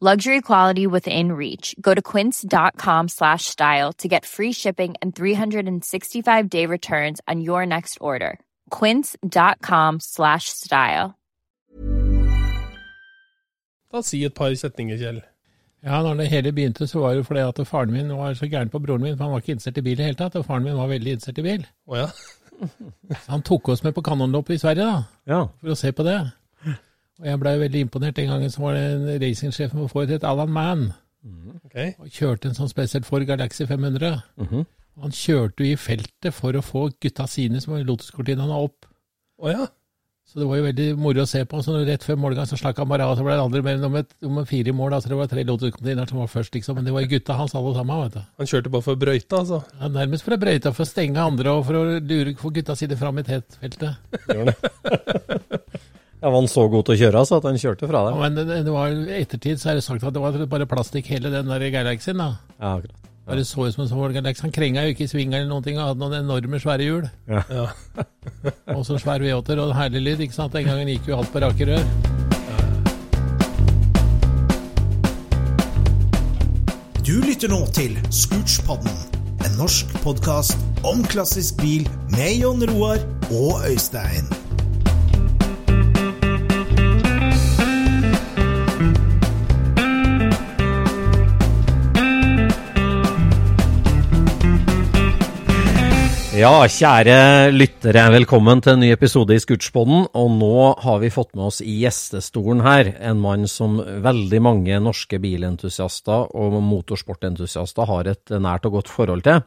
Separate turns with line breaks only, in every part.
Luxury quality within reach. Go to quince.com slash style to get free shipping and 365 day returns on your next order. Quince.com slash style.
Da si et par setninger, Kjell.
Ja, når det hele begynte, så var det fordi at faren min var så gæren på broren min, for han var ikke interessert i bil i det hele tatt, og faren min var veldig interessert i bil.
Oh, ja.
Han tok oss med på kanonlopp i Sverige, da,
Ja.
for å se på det. Og jeg blei veldig imponert. Den gangen så var det racingsjefen racingsjef på Ford het Alan Mann,
Ok.
og kjørte en sånn spesielt Ford Galaxy 500.
Mhm.
Og han kjørte jo i feltet for å få gutta sine som var i Lotus-kortinene opp.
Oh, ja.
Så det var jo veldig moro å se på. Så rett før målgang så slakk han bare av, så ble det aldri mer om, et, om fire mål. Altså det var tre Lotus-kontinenter som var først, liksom. Men det var gutta hans alle sammen, vet du.
Han kjørte bare for brøyta, altså.
Ja, nærmest for å brøyte, for å stenge andre og for å lure få gutta sine fram i tetfeltet.
Ja, var han så god til å kjøre altså, at han kjørte fra deg?
Ja, men det, det var, ettertid så er det sagt at det var bare plastikk hele den der Galaxyen. da.
Ja, akkurat.
Bare så ut som en sånn Galaxy. Han krenga jo ikke i svinga eller noen ting, og hadde noen enorme svære hjul.
Ja.
Og så svær V8-er og herlig lyd. ikke sant? Den gangen gikk jo alt på rake rør.
Du lytter nå til Scootspodden, en norsk podkast om klassisk bil med Jon Roar og Øystein.
Ja, kjære lyttere, velkommen til en ny episode i Scootspodden. Og nå har vi fått med oss i gjestestolen her en mann som veldig mange norske bilentusiaster og motorsportentusiaster har et nært og godt forhold til.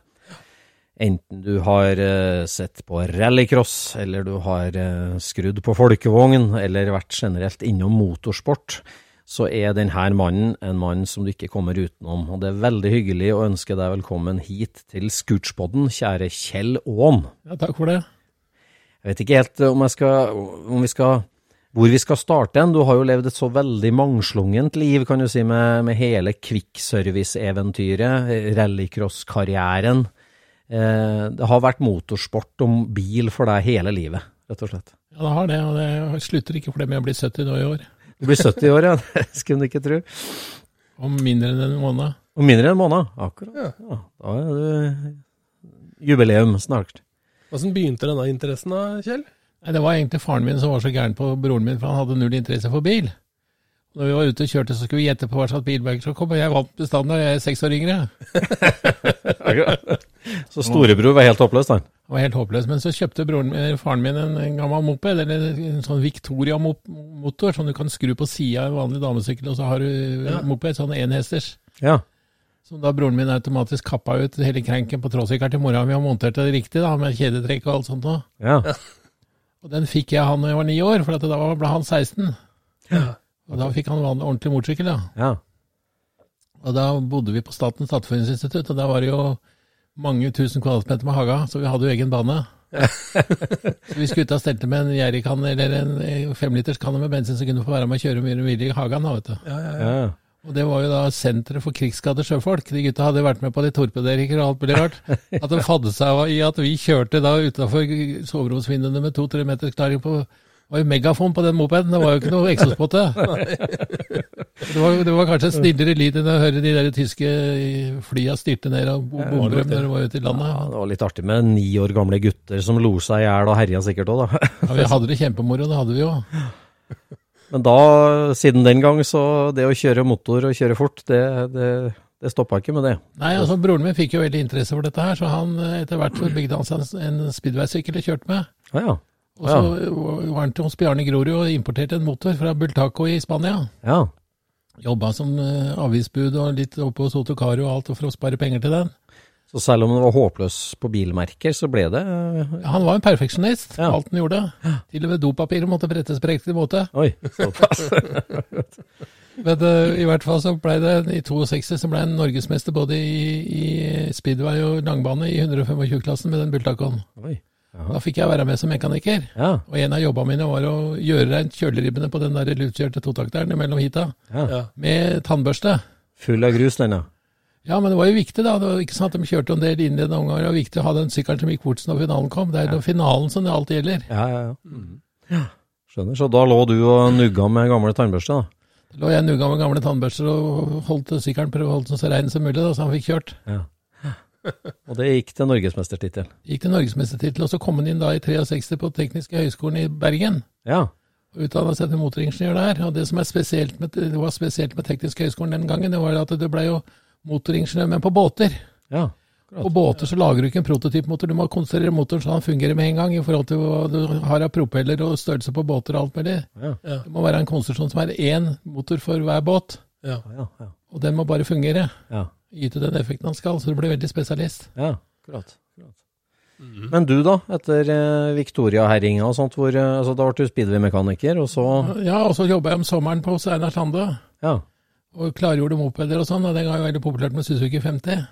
Enten du har eh, sett på rallycross, eller du har eh, skrudd på folkevogn, eller vært generelt innom motorsport, så er denne mannen en mann som du ikke kommer utenom. Og det er veldig hyggelig å ønske deg velkommen hit til Scootspodden, kjære Kjell Aaen.
Ja, takk for det.
Jeg vet ikke helt om, skal, om vi skal hvor vi skal starte hen. Du har jo levd et så veldig mangslungent liv, kan du si, med, med hele quickservice-eventyret, rallycross-karrieren. Eh, det har vært motorsport og bil for deg hele livet, rett og slett.
Ja, det har det, og det slutter ikke for det med å bli 70 nå i år.
Du blir 70 år, ja. Det skulle du ikke tro.
Om mindre enn en måned.
Om mindre enn en måned. Akkurat. Ja, da er du jubileum snart.
Åssen begynte denne interessen da, Kjell?
Det var egentlig faren min som var så gæren på broren min, for han hadde null interesse for bil. Når vi var ute og kjørte, så skulle vi gjette på hva slags bilmerke som kom, og jeg vant bestandig, og jeg er seks år yngre.
Så storebror var helt håpløs, han.
Var helt håpløs. Men så kjøpte broren, min- faren min en, en gammel moped, eller en sånn Victoria-motor, som du kan skru på sida av en vanlig damesykkel, og så har du
Ja.
moped, sånn enhesters.
Ja.
Som da broren min automatisk kappa ut hele krenken på tråsykkelen til mora mi og monterte det riktig, da, med kjedetrekk og alt sånt noe.
ja.
Og den fikk jeg han da jeg var ni år, for da ble han 16. Og da fikk han ordentlig motorsykkel, da.
ja.
Og da bodde vi på Statens stadføringsinstitutt, og da var det jo mange tusen kvadratmeter med haga, så vi hadde jo egen bane. så vi skulle ut og stelte med en jerrykanne eller en femliterskanne med bensin, så kunne du få være med å kjøre mye videre i hagen, da, vet du.
Ja, ja, ja.
ja.
Og det var jo da senteret for krigsskadde sjøfolk. De gutta hadde vært med på de torpederinger og alt mulig rart. At de fadde seg i at vi kjørte da utafor soveromsvinduene med to-tre meters klaring på Det var jo megafon på den mopeden, det var jo ikke noe eksospotte. Det var, det var kanskje en snillere lyd enn å høre de der tyske flya styrte ned og bombrøm bombe dem når de var ute i
Ja,
landet.
det var litt artig med ni år gamle gutter som lo seg i hjel og herja sikkert òg, da.
Ja, vi hadde det kjempemoro, det hadde vi jo.
Men da, siden den gang, så det å kjøre motor og kjøre fort, det, det, det stoppa ikke med det.
Nei, altså Broren min fikk jo veldig interesse for dette her, så han etter hvert så bygde han seg en en speedway-sykkel og kjørte med.
Ja, ja.
Og så var han hos Bjarne Grorud og importerte en motor fra Bultaco i Spania.
ja.
Jobba som eh, avisbud og litt oppe hos Otokari og alt for å spare penger til den.
Så selv om han var håpløs på bilmerker, så ble det
Ja, han var en perfeksjonist,
Ja.
alt han gjorde. Til og med dopapiret måtte brettes på riktig måte.
Oi, såpass.
Men uh, i hvert fall så ble det i 62 så ble han norgesmester både i, i speedway og langbane i 125-klassen med den Bultacoen. Da fikk jeg være med som mekaniker.
Ja,
Og en av jobbene mine var å gjøre rent kjøleribbene på den der luftkjørte totakteren mellom hita
ja.
Ja.
med tannbørste.
Full av grus, den, ja.
Ja, men det var jo viktig, da. Det var ikke at de kjørte en del innledende omganger. Det var viktig å ha den sykkelen som gikk fort når finalen kom. Det er jo finalen som det alltid gjelder.
Ja, ja, ja. Mm. Skjønner. Så da lå du og nugga med gamle tannbørste, da?
Da lå jeg nugga med gamle tannbørster og holdt sykkelen prøvde å holde den så rein som mulig, da, så han fikk kjørt.
Ja. Og det gikk til norgesmestertittel.
Gikk til norgesmestertittel, og så kom han inn da i 63 på Tekniske høgskolen i Bergen.
Ja.
og Utdanna seg til motoringeniør der. Og det som er spesielt med, det var spesielt med Teknisk høgskolen den gangen, det var at du ble jo motoringeniør, men på båter.
Ja.
På båter så lager du ikke en prototypmotor, du må konstruere motoren så den fungerer med en gang, i forhold til hva du har av propeller og størrelse på båter og alt mulig.
Ja.
Ja.
Det må være en konstruksjon som er én motor for hver båt,
Ja.
Ja, ja.
og den må bare fungere.
ja.
Yte den effekten han skal, så du blir veldig spesialist.
ja. Akkurat. akkurat. Men du, da? Etter eh, Victoria-herringa og sånt, hvor eh, altså, da ble du speedway-mekaniker, og så
Ja, og så jobba jeg om sommeren på hos Einar Sande.
Ja.
og klargjorde mopeder og sånn, og den gang var veldig populært med Suzuki 50.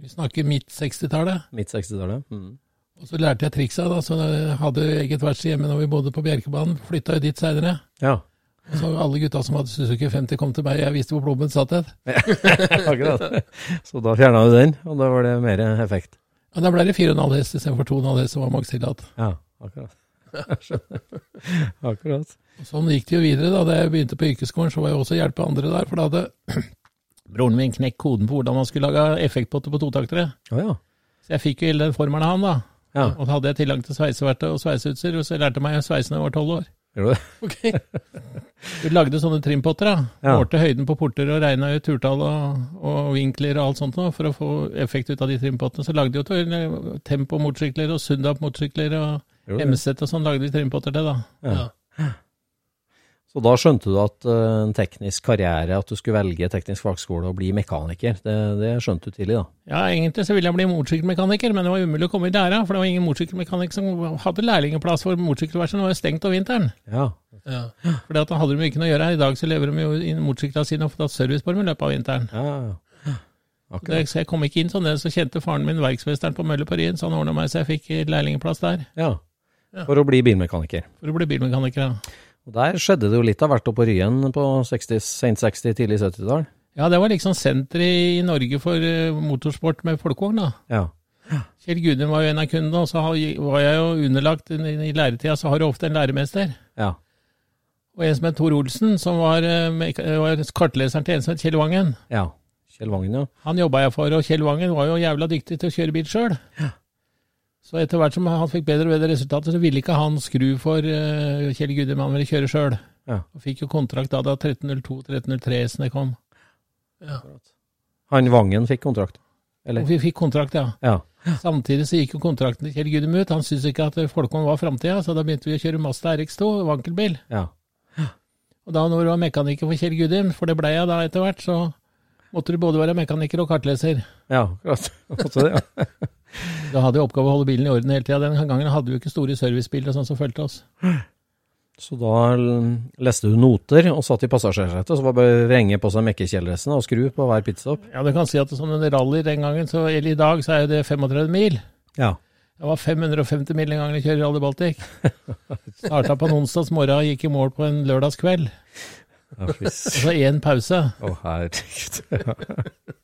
Vi snakker midt 60-tallet.
Midt 60-tallet. Mm.
Og så lærte jeg triksa, da, så jeg hadde eget verksted hjemme når vi bodde på Bjerkebanen. Flytta jo dit seinere.
Ja.
Så alle gutta som hadde Suzuki 50 kom til meg, jeg visste hvor plommen satt hen.
Akkurat. Så da fjerna du den, og da var det mer effekt.
Ja, da ble det 4,5 hest istedenfor 2,5 hest som var maks tillatt.
Ja, akkurat. Akkurat.
Og Sånn gikk det jo videre. Da Da jeg begynte på yrkesskolen, så var jeg også hjelpe andre der. For da hadde broren min knekt koden på hvordan man skulle lage effektpotter på totaktere.
Oh, ja.
Så jeg fikk jo hele den formelen av han, da.
Ja,
Og så hadde jeg tilgang til sveiseverktøy og sveiseutstyr, og så jeg lærte meg å sveise da jeg var tolv år.
Gjorde du det?
Ok.
Vi lagde sånne trimpotter, da.
Ja.
Målte høyden på porter og regna ut turtall og, og vinkler og alt sånt nå, for å få effekt ut av de trimpottene. Så lagde vi jo til tempo-motorsykler og Sundap-motorsykler og
Gjorde du?
MZ og sånn lagde vi trimpotter til, da.
Ja. Ja.
Så da skjønte du at eh, en teknisk karriere, at du skulle velge teknisk fagskole og bli mekaniker, det, det skjønte du tidlig da?
Ja, egentlig så ville jeg bli motorsykkelmekaniker, men det var umulig å komme i læra, for det var ingen motorsykkelmekaniker som hadde lærlingeplass, for motorsykkelverkstedet var jo stengt om vinteren.
Ja.
Ja.
For da hadde de ikke noe å gjøre. her. I dag så lever de jo i motorsyklene sine og får tatt service på dem i løpet av vinteren.
Ja, ja. Akkurat.
så jeg kom ikke inn sånn, så kjente faren min verksmesteren på Mølle på Ryen, så han ordna meg så jeg fikk lærlingeplass der,
Ja. For å bli bilmekaniker.
for å bli bilmekaniker. da.
Og der skjedde det jo litt av hvert oppe på Ryen på 60, sent 60, tidlig 70-tall.
Ja, det var liksom senteret i Norge for eh, motorsport med folkevogn, da.
Ja.
Kjell Gudum var jo en av kundene, og så var jeg jo underlagt i læretida, så har du ofte en læremester.
Ja.
Og en som het Tor Olsen, som var, eh, var kartleseren til en som het Kjell Vangen.
Ja. Kjell Vangen, ja.
Han jobba jeg for, og Kjell Vangen var jo jævla dyktig til å kjøre bil sjøl. Så etter hvert som han fikk bedre og bedre resultater, så ville ikke han skru for uh, Kjell Gudum, han ville kjøre sjøl.
Ja.
Og fikk jo kontrakt da da 1302-1303-ene kom.
Han Vangen fikk kontrakt. Eller?
Og vi fikk kontrakt, ja.
Ja.
Samtidig så gikk jo kontrakten til Kjell Gudum ut. Han syntes ikke at Folkvogn var framtida, så da begynte vi å kjøre Mazda RX2, vankelbil.
Ja.
Og da når du var mekaniker for Kjell Gudum, for det ble jeg da etter hvert, så måtte du både være mekaniker og kartleser.
Ja, akkurat. Også det, ja.
Da hadde jeg oppgave å holde bilen i orden hele tida. Den gangen hadde vi jo ikke store servicebiler og sånn som fulgte oss.
Så da leste du noter og satt i passasjersetet, så var det bare å vrenge på seg mekkekjeledressene og skru på hver pitstop.
Ja, du kan si at sånn en rally den gangen, så, eller i dag, så er jo det 35 mil.
Ja.
Det var 550 mil den gangen jeg kjører Rally Baltic. Starta på en onsdags morgen og gikk i mål på en lørdagskveld.
Ja,
så én pause.
Å, herregud.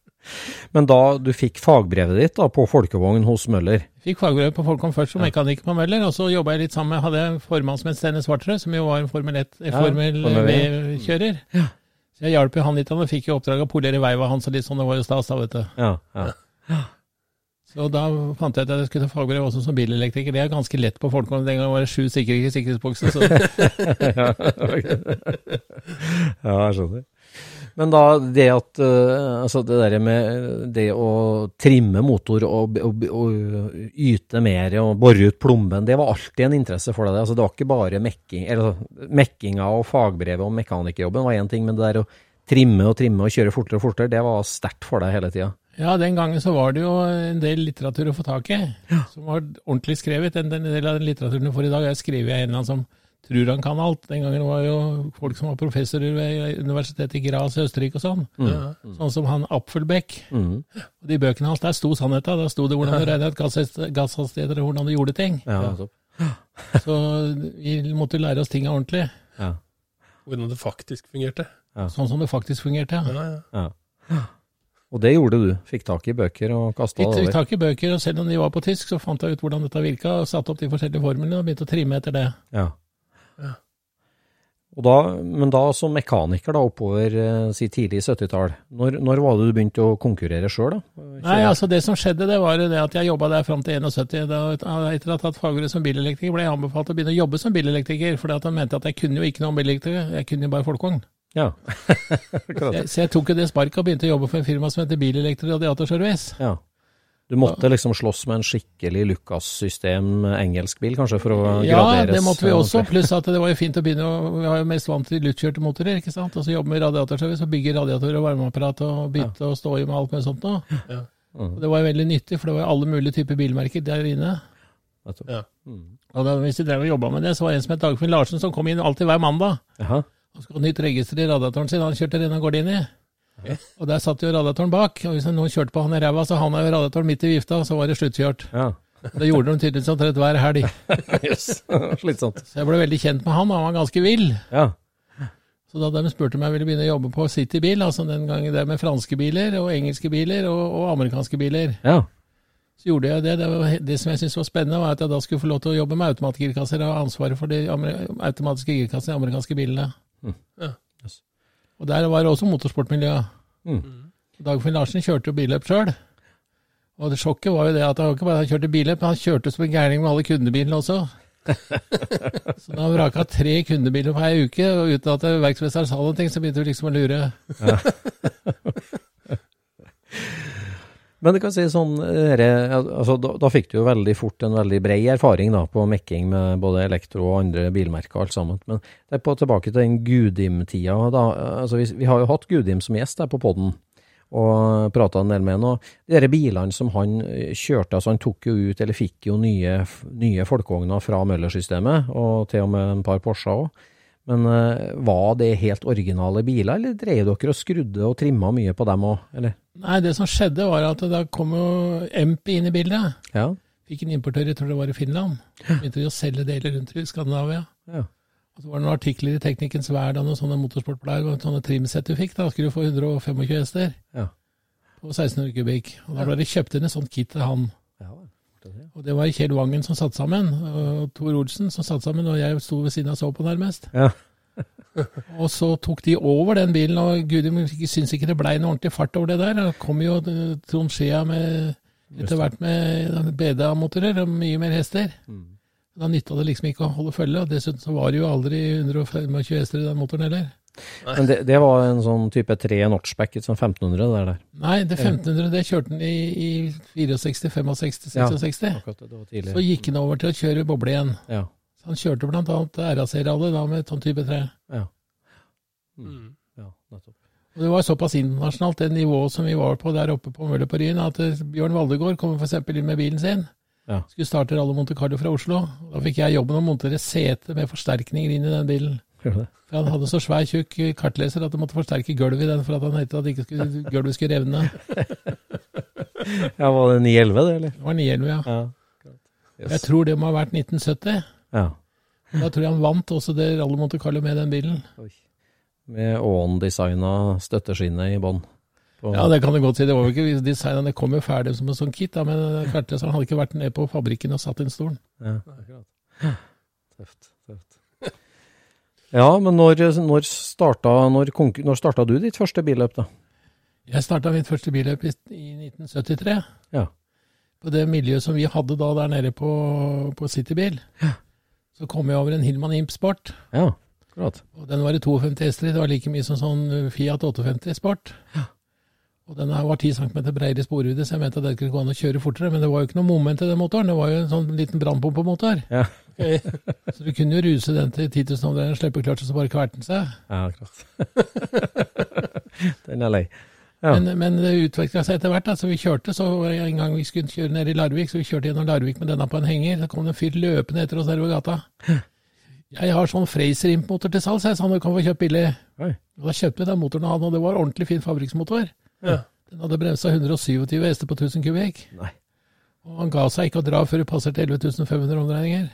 Men da du fikk fagbrevet ditt da, på folkevogn hos Møller
Fikk fagbrev på Folkom først som mekaniker på Møller, og så jobba jeg litt sammen med hadde jeg formann som het Stene Svartrød, som jo var en Formel 1, eh,
Ja.
V-kjører. Så jeg hjalp jo han litt, han fikk jo oppdrag å polere veiva hans og litt sånn, det var jo stas da, vet du.
Ja, ja.
Så da fant jeg ut at jeg skulle ta fagbrev også som bilelektriker. Det er ganske lett på Folkom, den gangen var det sju sikre sikkerhetsbokser, så
ja, ja, jeg skjønner. Men da det at eh, Altså det derre med det å trimme motor og, og, og yte mer og bore ut plomben, det var alltid en interesse for deg? Altså det var ikke bare mekking, eller mekkinga og fagbrevet og mekanikerjobben var én ting, men det der å trimme og trimme og kjøre fortere og fortere, det var sterkt for deg hele tida?
Ja, den gangen så var det jo en del litteratur å få tak i, som var ordentlig skrevet. En del av den litteraturen du får i dag, er skrevet av en eller annen som tror han kan alt. Den gangen var jo folk som var professorer ved universitetet i Graz i Østerrike og sånn. Sånn som han Apfelbeck.
Mm.
Og de bøkene hans, der sto sannheten. Der sto det hvordan du regnet ut gasshastigheter og hvordan du gjorde ting.
Ja.
Så vi måtte lære oss tinga ordentlig.
ja,
Hvordan det faktisk fungerte.
Sånn som det faktisk fungerte. Ja.
Ja, ja.
ja. Og det gjorde du. Fikk tak i bøker og kasta det
fikk tak i bøker, og selv om de var på tysk, så fant jeg ut hvordan dette virka, og satte opp de forskjellige formlene og begynte å trimme etter det.
Ja.
Ja.
Da, men da som mekaniker da, oppover eh, si tidlig 70-tall, når, når var det du begynte å konkurrere sjøl?
Nei, altså Det som skjedde, det var det at jeg jobba der fram til 71. Da, etter å ha tatt fagbrev som bilelektriker, ble jeg anbefalt å begynne å jobbe som bilelektriker. For de mente at jeg kunne jo ikke noe om bilelektriker, jeg kunne jo bare folkevogn.
Ja.
Så jeg, så jeg tok jo det sparket og begynte å jobbe for en firma som heter Bilelektro Radiatorservice.
ja. Du måtte liksom slåss med en skikkelig Lucas-system engelsk bil, kanskje, for å
Ja,
graderes?
det måtte vi også. Pluss at det var jo fint å begynne å Vi har jo mest vant til luftkjørte motorer, ikke sant. Og så jobbe med radiatorservice og bygge radiatorer og varmeapparat og bytte og stå i med alt med sånt noe.
Ja.
Og det var jo veldig nyttig, for det var jo alle mulige typer bilmerker der inne.
Ja.
Mm.
Og da, hvis vi drev og jobba med det, så var det en som het Dagfinn Larsen, som kom inn alltid hver mandag.
Aha.
Og skulle ha nytt register i radiatoren sin, han kjørte ren og går inn i. Og der satt jo radiatoren bak, og hvis noen kjørte på han i ræva, så havna jo radiatoren midt i vifta, og så var det sluttkjørt.
Ja.
Det gjorde de tydeligvis omtrent hver helg.
Yes. Slitsomt.
Så jeg ble veldig kjent med han, han var ganske vill.
Ja.
Så da de spurte om jeg ville begynne å jobbe på City Bil, altså den gangen det med franske biler og engelske biler og, og amerikanske biler,
ja.
så gjorde jeg det. Det, var, det som jeg syntes var spennende, var at jeg da skulle få lov til å jobbe med automatgirkasser og ha ansvaret for de automatiske girkassene i amerikanske bilene.
Ja.
Og der var det også motorsportmiljø.
Mm.
Dagfinn Larsen kjørte jo billøp sjøl. Og det sjokket var jo det at han ikke bare kjørte billøp, men han kjørte som en gærning med alle kundebilene også. så da han vraka tre kundebiler på ei uke, og uten at verksmesteren sa noe, så begynte vi liksom å lure.
Men du kan si sånn, dere, altså, da, da fikk du jo veldig fort en veldig brei erfaring da, på mekking med både elektro og andre bilmerker alt sammen. Men det er på, tilbake til den Gudim-tida. da, altså, vi, vi har jo hatt Gudim som gjest her på podden og prata en del med han. og De der bilene som han eh, kjørte, altså han tok jo ut, eller fikk jo nye, nye folkevogner fra Møller-systemet, og til og med en par Porscher òg. Men eh, var det helt originale biler, eller drev dere og skrudde og trimma mye på dem òg, eller?
Nei, det som skjedde var at da kom jo Emp inn i bildet.
Ja.
Fikk en importør, jeg tror det var i Finland. Begynte å selge deler rundt i Skandinavia.
ja.
Og så var det noen artikler i Teknikkens Hverdag, noen sånne motorsportblader, og sånne trimsett du fikk. Da skulle du få 125 hester
Ja.
på 1600 kubikk. Og da ble det kjøpt inn et sånt kit til han. Og det var Kjell Wangen som satte sammen, og Tor Olsen som satte sammen, og jeg sto ved siden av og så på nærmest.
Ja.
og så tok de over den bilen, og gud, jeg syns ikke det blei noe ordentlig fart over det der. Det kom jo eh, Trond Skjea etter hvert med BDA-motorer og mye mer hester. Da nytta det liksom ikke å holde følge, og dessuten så var det jo aldri 125 hester i den motoren heller.
Men det, det var en sånn type 3 notchback, sånn 1500 der. der.
Nei, det 1500 det kjørte han i, i 64, 65, 66.
Akkurat det, det var tidlig.
Så gikk han over til å kjøre boble igjen.
Ja.
Så han kjørte blant annet RAC-rally da med sånn type 3.
Ja.
Mm.
ja, nettopp.
Og det var såpass internasjonalt, det nivået som vi var på der oppe på Møller på Ryen, at eh, Bjørn Valdegård kom f.eks. inn med bilen sin.
Ja.
Skulle starte Rally Monte Carlo fra Oslo. Da fikk jeg jobben å montere sete med forsterkninger inn i den bilen.
Det?
For han hadde så svær, tjukk kartleser at det måtte forsterke gulvet i den for at han hette at ikke skulle, gulvet skulle revne.
Ja, var det 911 det, eller?
Det var 911, ja.
Ja.
Jeg tror det må ha vært 1970.
Ja.
Da tror jeg han vant også det Rally Monte Carlo med den bilen.
Oi. Med Åen-designa støtteskinne i bånn.
Ja, det kan du godt si. Det var jo ikke designet, det kom jo ferdig som en sånn kit, da, men er han hadde ikke vært nede på fabrikken og satt inn stolen.
Ja, akkurat. Ja, men når, når, starta, når, når starta du ditt første billøp, da?
Jeg starta mitt første billøp i, i 1973.
Ja.
På det miljøet som vi hadde da der nede på, på Citybil. Så kom jeg over en Hillman Imp Sport.
Ja, akkurat.
Og den var i 52 hester. Det var like mye som sånn Fiat 850 Sport. Og den var 10 cm bredere i sporhjulet, så jeg mente at det kunne gå an å kjøre fortere. Men det var jo ikke noe moment i den motoren. Det var jo en sånn liten brannpumpemotor.
Ja,
Så du kunne jo ruse den til 10 000 omdreininger, slippe kløtsj og så bare kverte den seg.
ja akkurat. Den er lei. Ja.
Men, men det utvikla seg etter hvert. Altså, vi kjørte, så en gang vi skulle kjøre ned i Larvik, så vi kjørte gjennom Larvik med denne på en henger. Så kom det en fyr løpende etter oss ved gata. Jeg har sånn Fraser Imp-motor til salgs, jeg sa han du kan få kjøpt billig.
Oi.
Og da kjøpte vi den motoren han hadde, og det var ordentlig fin fabrikksmotor.
Ja.
Den hadde bremsa 127 hester på 1000 kubikk.
Nei.
Og han ga seg ikke å dra før det passerte 11.500 omdreininger.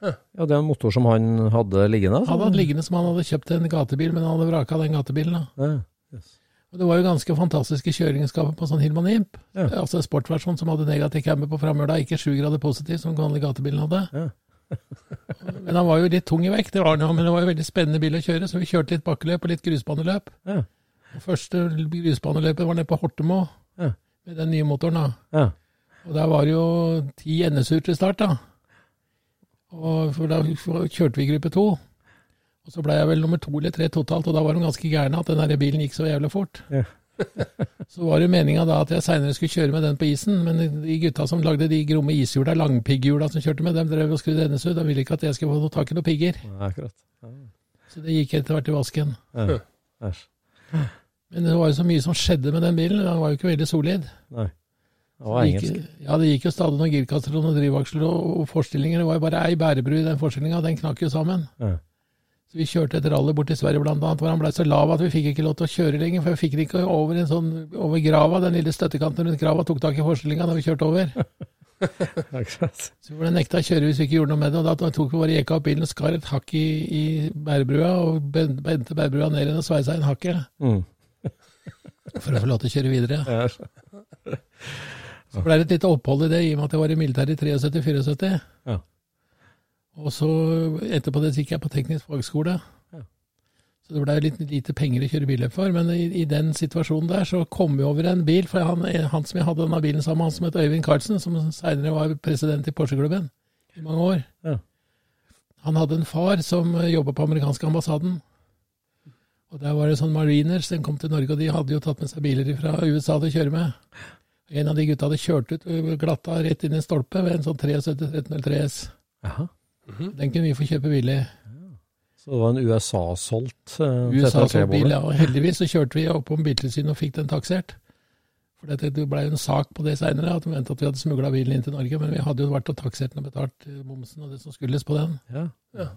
Ja, det er en motor som han hadde liggende? altså.
Han hadde liggende som han hadde kjøpt en gatebil, men han hadde vraka den gatebilen. da.
Ja. yes.
Og Det var jo ganske fantastiske kjøreegenskaper på sånn Hilman Imp.
Ja.
Altså en sportversjon som hadde negativ camber på framhjula, ikke sju grader positiv som den vanlige gatebilen hadde.
Ja.
men han var jo litt tung i vekt, det var han jo, men det var jo veldig spennende bil å kjøre, så vi kjørte litt bakkeløp og litt grusbaneløp.
Ja.
Første grusbaneløpet var nede på Hortemo
Ja.
med den nye motoren. da.
Ja.
Og der var det jo ti NS-er til start, da. Og for da kjørte vi gruppe to. Og så ble jeg vel nummer to eller tre totalt, og da var de ganske gærne at den der bilen gikk så jævlig fort.
Ja.
så var det meninga da at jeg seinere skulle kjøre med den på isen, men de gutta som lagde de gromme ishjula, langpigghjula som kjørte med, dem drev og skrudde NSU. De ville ikke at jeg skulle få tak i noen pigger.
Ja.
Så det gikk etter hvert i vasken.
Ja. Æsj.
Men det var jo så mye som skjedde med den bilen. Den var jo ikke veldig solid.
Nei. Det var
Det gikk-
engelsk.
Ja, det gikk jo stadig noen girkasser og noen drivaksler og, og forstillinger. Det var jo bare ei bærebru i den forstillinga, den knakk jo sammen.
Ja.
Så vi kjørte et rally bort til Sverige annet, hvor han blei så lav at vi fikk ikke lov til å kjøre lenger, for vi fikk den ikke over en sånn, over grava, den lille støttekanten rundt grava tok tak i forstillinga da vi kjørte over. Så vi ble nekta å kjøre hvis vi ikke gjorde noe med det, og da tok vi bare jekka opp bilen og skar et hakk i, i bærebrua, og ben- bente bærebrua ned igjen og sveisa inn hakket,
Mm.
For å få lov til å kjøre videre.
Ja.
Så ble det et lite opphold i det, i og med at jeg var i militæret i 73-74.
Ja.
Og så etterpå det så gikk jeg på teknisk fagskole.
Ja.
Så det blei litt lite penger å kjøre billøp for, men i, i den situasjonen der så kom vi over en bil, for han, han som jeg hadde denne bilen sammen med, han som het Øyvind Carlsen, som seinere var president i Porsche-klubben i mange år.
Ja.
Han hadde en far som jobba på amerikanske ambassaden. Og der var det sånn mariners, den kom til Norge, og de hadde jo tatt med seg biler fra USA til å kjøre med. En av de gutta hadde kjørt ut ø, glatta rett inn i en stolpe ved en sånn 73-1303 S.
-hmm.
Den kunne vi få kjøpe billig.
Så det var en USA-solgt uh,
USA-solgt ja. Og heldigvis så kjørte vi opp om Biltilsynet og fikk den taksert. For det ble jo en sak på det seinere, at de mente at vi hadde smugla bilen inn til Norge. Men vi hadde jo vært og taksert den og betalt momsen og det som skuldes på den.
Ja. Ja.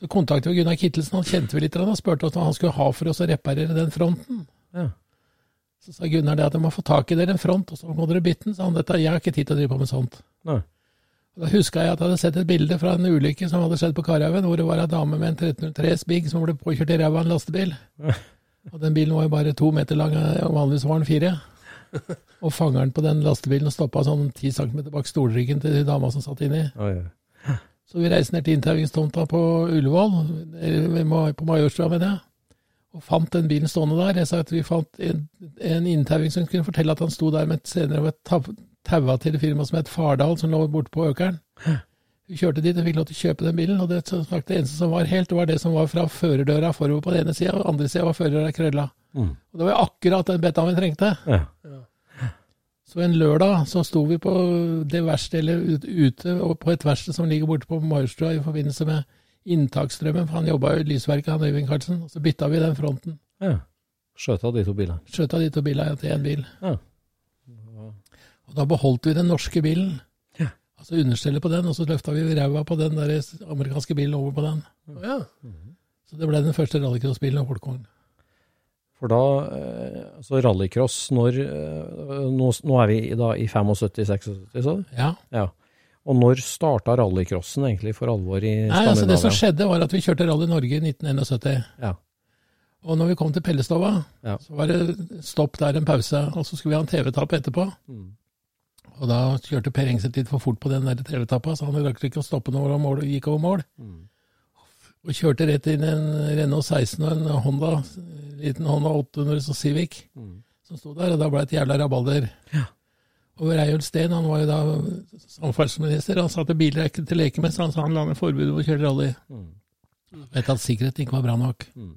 Så kontaktet vi Gunnar Kittelsen, han kjente vi litt, og spurte oss hva han skulle ha for oss å reparere den fronten.
Ja.
Så sa Gunnar det at jeg må få tak i dere en front, og så må dere bytte den. sa han. Dette, jeg har ikke tid til å drive på med sånt.
Nei.
Da huska jeg at jeg hadde sett et bilde fra en ulykke som hadde skjedd på Karhaugen, hvor det var ei dame med en 1303 Spig som ble påkjørt i ræva av en lastebil. Og den bilen var jo bare to meter lang, og vanligvis var den fire. Og fangeren på den lastebilen stoppa sånn ti centimeter bak stolryggen til dama som satt inni.
Oh, oi.
Så vi reiste ned til inntauingstomta på Ullevål, på Majorstua, mener jeg, og fant den bilen stående der. Jeg sa at vi fant en, en inntauing som kunne fortelle at han sto der med et senere var taua til et firma som het Fardal, som lå borte på Økeren. Vi kjørte dit og fikk lov til å kjøpe den bilen, og det, som sagt, det eneste som var helt, var det som var fra førerdøra forover på den ene sida, og den andre sida var førerdøra krølla.
Mm.
Og det var akkurat den betaen vi trengte.
Ja.
Så en lørdag så sto vi på det verkstedet, ute og på et verksted som ligger borte på Majorstua i forbindelse med inntaksstrømmen, for han jobba jo i lysverket, han Øyvind Karlsen. Og så bytta vi den fronten.
ja. Skjøta de to bilene.
Skjøta de to bilene til én bil.
Ja.
Og da beholdt vi den norske bilen.
Ja.
Altså understellet på den, og så løfta vi ræva på den der amerikanske bilen over på den.
Ja.
Så det ble den første rallycrossbilen og folkevogn.
For da, eh, altså rallycross, når eh, nå, nå er vi i- da i 75-76, så?
Ja.
Ja. Og når starta rallycrossen egentlig for alvor i
Nei, altså Det som skjedde, var at vi kjørte Rally Norge i 1971.
Ja.
Og når vi kom til Pellestova,
Ja.
så var det stopp der en pause, og så skulle vi ha en TV-tapp etterpå.
Mm.
Og da kjørte Per Engseth litt for fort på den der TV-tappa, så han rakk ikke å stoppe når han gikk over mål.
Mm.
Og kjørte rett inn en Renault 16 og en Honda, en liten Honda 800 så Civic,
Mm.
som sto der, og da ble det et jævla rabalder. Ja. Og Reiulf Steen, han var jo da samferdselsminister, han sa at biler er ikke til leke med, så han sa han la ned forbudet mot å kjøre rally.
Mm.
Vet at sikkerheten ikke var bra nok.
Mm.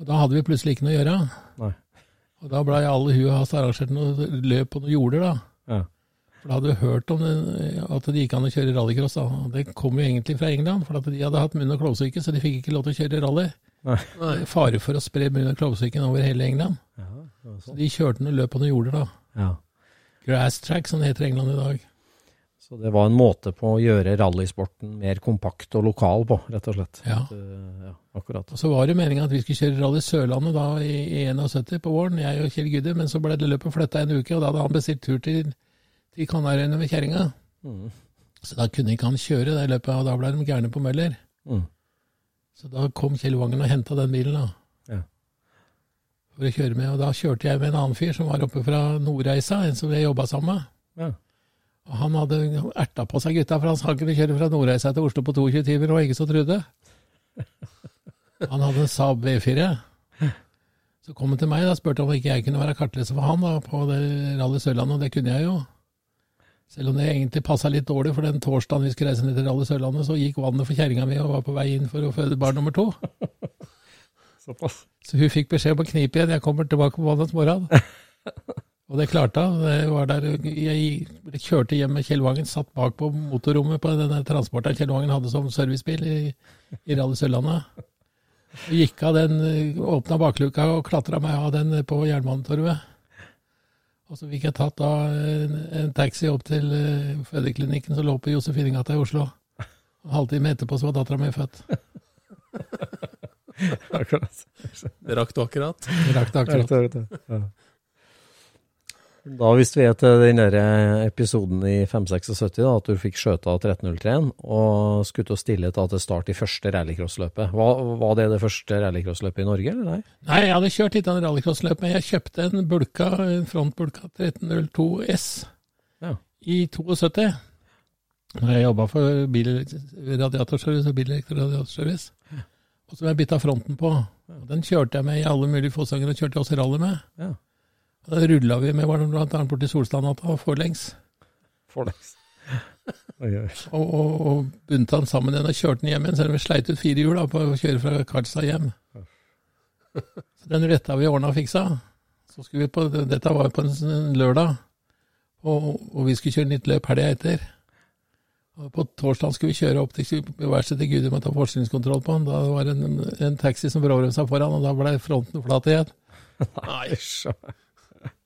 Og da hadde vi plutselig ikke noe å gjøre.
Nei.
Og da blei alle huet hans arrangert noe løp på noen jorder, da.
Ja.
For da hadde vi hørt om det, at det gikk an å kjøre rallycross. da. Det kom jo egentlig fra England, for at de hadde hatt munn- og klovsyke, så de fikk ikke lov til å kjøre rally.
Nei.
Fare for å spre munn- og klovsyken over hele England.
Ja,
Så de kjørte noen løp på noen jorder, da.
ja.
Grass track, som det heter i England i dag.
Så det var en måte på å gjøre rallysporten mer kompakt og lokal på, rett og slett.
Ja.
At, eh, ja akkurat.
Og så var det meninga at vi skulle kjøre Rally Sørlandet da i, i 71 på våren, jeg og Kjell Gudde, men så ble det løpet flytta en uke, og da hadde han bestilt tur til, til Kanariøyene med kjerringa.
Mm.
Så da kunne ikke han kjøre det løpet, og da ble de gærne på Møller.
Mm.
Så da kom Kjell Wangen og henta den bilen, da.
Ja.
For å kjøre med. Og da kjørte jeg med en annen fyr som var oppe fra Nordreisa, en som jeg jobba sammen med.
Ja.
Og han hadde erta på seg gutta, for han sa han kunne kjøre fra Nordreisa til Oslo på 22 timer, og ikke så trodde. Han hadde en Saab V4. Så kom han til meg og spurte om ikke jeg kunne være kartleser for han da, på det Rally Sørlandet, og det kunne jeg jo. Selv om det egentlig passa litt dårlig, for den torsdagen vi skulle reise ned til Rally Sørlandet, så gikk vannet for kjerringa mi og var på vei inn for å føde barn nummer to.
Såpass.
Så hun fikk beskjed om å knipe igjen. Jeg kommer tilbake på mandag morgen. Og det klarte hun. Jeg kjørte hjem med Kjell Vangen, satt bak på motorrommet på denne transporteren Kjell Vangen hadde som servicebil i, i Rally Sørlandet. Gikk av den, åpna bakluka og klatra meg av den på Jernbanetorvet. Og så fikk jeg tatt da en, en taxi opp til uh, fødeklinikken som lå på Josefinegata i Oslo. En halvtime etterpå så var dattera mi født.
Akkurat.
Det rakk du akkurat.
Det rakk det akkurat.
Ja. Da visste vi til den der episoden i 576 da, at du fikk skjøta 13.03-en og skulle til å stille da til start i første rallycrossløpet. Var, var det det første rallycrossløpet i Norge, eller nei?
Nei, jeg hadde kjørt litt av rallycrossløp, men jeg kjøpte en bulka, en frontbulka 1302 S
Ja.
i 72. Når jeg jobba for bilradiatorservice og bilelektroradiatorservice. Og som jeg bytta fronten på. Den kjørte jeg med i alle mulige Fossanger, og kjørte også rally med.
Ja.
Da rulla vi med blant annet borti Solstadnatta forlengs.
Forlengs.
Og, og, og bunta den sammen igjen og kjørte den hjem igjen, selv om vi sleit ut fire hjul da, på å kjøre fra Karlstad hjem. Så den retta vi ordna og fiksa. Så skulle vi på, dette var på en lørdag, og, og vi skulle kjøre nytt løp helga etter. Og på torsdag skulle vi kjøre opp til verkstedet til Gudum og ta forskningskontroll på han. Da var det en, en taxi som bråbremsa foran, og da ble fronten flat igjen.
Nei.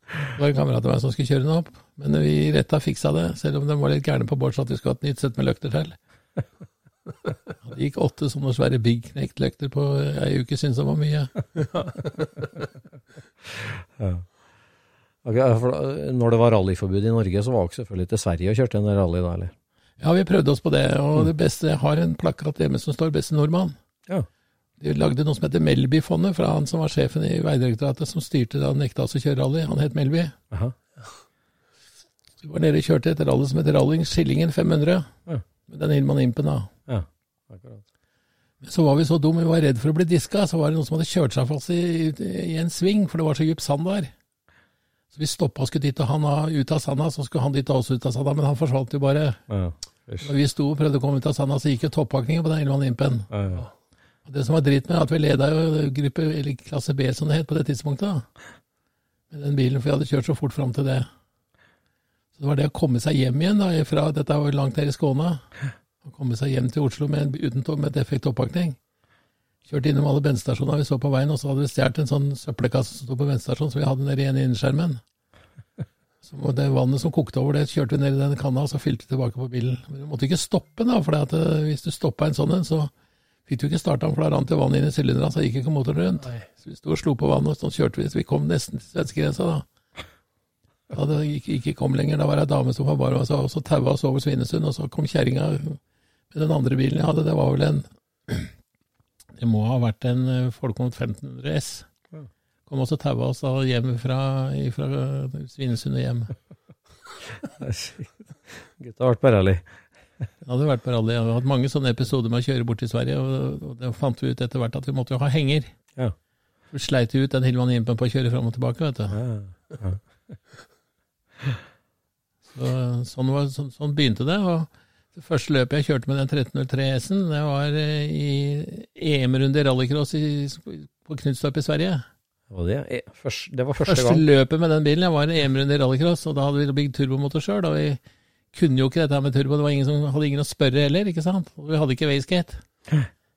Det var en kamerat av meg som skulle kjøre den opp, men vi retta fiksa det, selv om de var litt gærne på bord så at vi skulle ha et nytt sett med løkter til. Det gikk åtte sånne svære Big Knect-løkter på ei uke, syntes det var mye.
Ja. okay, når det var rallyforbud i Norge, så var dere selvfølgelig til Sverige og kjørte en rally da, eller?
Ja, vi prøvde oss på det, og det beste Jeg har en plakat hjemme som står 'Beste nordmann'.
Ja.
De lagde noe som heter Melby-fondet, fra han som var sjefen i Vegdirektoratet, som styrte da han nekta oss å kjøre rally. Han het Melby.
Aha.
Vi var nede og kjørte et rally som heter Rallying Skillingen 500,
Ja.
med den Hilman Impen da.
Ja, akkurat.
Men så var vi så dumme, vi var redd for å bli diska. Så var det noen som hadde kjørt seg fast i, i en sving, for det var så dyp sand der. Så vi stoppa og skulle dit og han ut av sanda, så skulle han dit og oss ut av sanda, men han forsvant jo bare.
Ja.
Når vi sto og prøvde å komme ut av sanda, så gikk jo toppakningen på den Hilman Impen.
Ja, ja.
Og det som var dritt med, at vi leda jo gruppe, eller klasse B, som det het på det tidspunktet, med den bilen, for vi hadde kjørt så fort fram til det. Så det var det å komme seg hjem igjen, da, fra, dette var langt her i Skåne, å komme seg hjem til Oslo med, uten med defekt oppakning. Kjørte innom alle bensinstasjonene vi så på veien, og så hadde vi stjålet en sånn søppelkasse som sto på bensinstasjonen, så vi hadde nede i en innskjermen. Så det vannet som kokte over, det kjørte vi ned i den kanna, og så fylte vi tilbake på bilen. Men vi måtte ikke stoppe, da, for eh, hvis du stoppa en sånn en, så fikk du ikke starta den, for da rant det vann inn i sylinderen, så gikk ikke motoren rundt.
Nei.
Så vi sto og slo på vannet, og sånn kjørte vi, så vi kom nesten til svenskegrensa da. Da det ikke, ikke kom lenger, da var det ei dame som var bare og så, og så taua oss over Svinesund, og så kom kjerringa med den andre bilen jeg hadde, det var vel en Det må ha vært en eh, Folkvogn 1500 S. Kom også taua oss da hjem fra, fra Svinesund og hjem.
Gutta har vært på
Det hadde vært på rally. Hadde hatt mange sånne episoder med å kjøre bort til Sverige, og, og det fant vi ut etter hvert at vi måtte jo ha henger.
Ja.
Vi sleit ut den Hilman Jimpen på å kjøre fram og tilbake, vet du.
Ja.
Så, sånn, var, så, sånn begynte det. og det første løpet jeg kjørte med den 1303 S-en, det var eh, i EM-runde i rallycross i, på Knutstorp i Sverige.
Og det, første, først, det var første,
Første
gang.
løpet med den bilen, jeg var i EM-runde i rallycross, og da hadde vi bygd turbomotor sjøl. Kunne jo ikke dette med turbo, det var ingen som hadde ingen å spørre heller, ikke sant. Vi hadde ikke wastegate.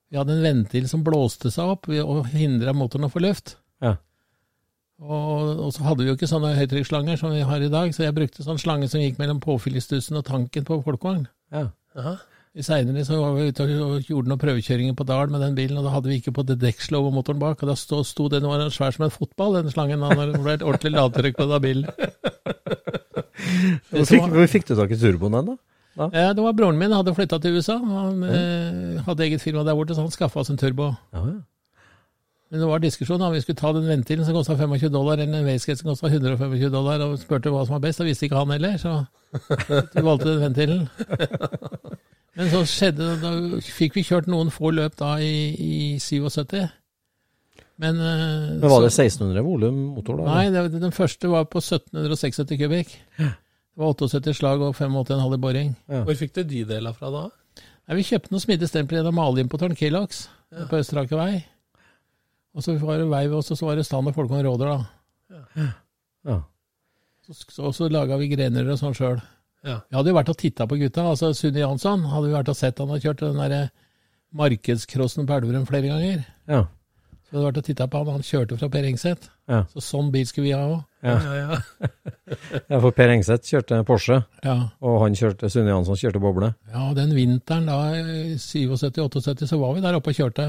Vi hadde en ventil som blåste seg opp og hindra motoren å få luft.
Ja.
Og, og så hadde vi jo ikke sånne høytrykksslanger som vi har i dag, så jeg brukte sånn slange som gikk mellom påfyllestussen og tanken på folkevogn.
Ja.
Seinere så var vi ute og gjorde noen prøvekjøringer på dal med den bilen, og da hadde vi ikke på det dekkslov og motoren bak, og da sto, sto den var svær som en fotball, den slangen. Da når det ble et ordentlig lavtrykk på den bilen.
Hvor fikk, hvor fikk du tak i turboen den, da?
Eh, Det var broren min, hadde flytta til USA. Han eh, hadde eget firma der borte, så han skaffa oss en turbo.
Ja, ja.
Men det var diskusjon om vi skulle ta den ventilen som kosta 25 dollar, eller en Wayscate som kosta 125 dollar, og spurte hva som var best. Da visste ikke han heller, så vi valgte den ventilen. Men så skjedde det, da fikk vi kjørt noen få løp da i, i 77. Men, eh,
Men var det 1600 volum motor, da?
Nei, det, den første var på 1776 kubikk. Det var 78 slag og 85,5 i boring.
Ja.
Hvor fikk du de delene fra da?
Nei, vi kjøpte noen smidde stempler gjennom malimportøren Kellogg's på Østerake vei. Og så var det vei, og så var det stand og Folkvogn Råder, da.
Ja.
Så, så, så laga vi grener og sånn sjøl.
Ja.
Vi hadde jo vært og titta på gutta. altså Sunni Jansson hadde vi vært og sett. Han har kjørt den der markedscrossen på Elverum flere ganger.
Ja.
Så hadde vært og titta på han. Han kjørte fra Per Engseth.
Ja.
Så sånn bil skulle vi ha òg.
Ja.
ja,
for Per Engseth kjørte Porsche,
Ja.
og han kjørte, Sunne Jansson kjørte boble.
ja, og den vinteren da, 77-78, så var vi der oppe og kjørte.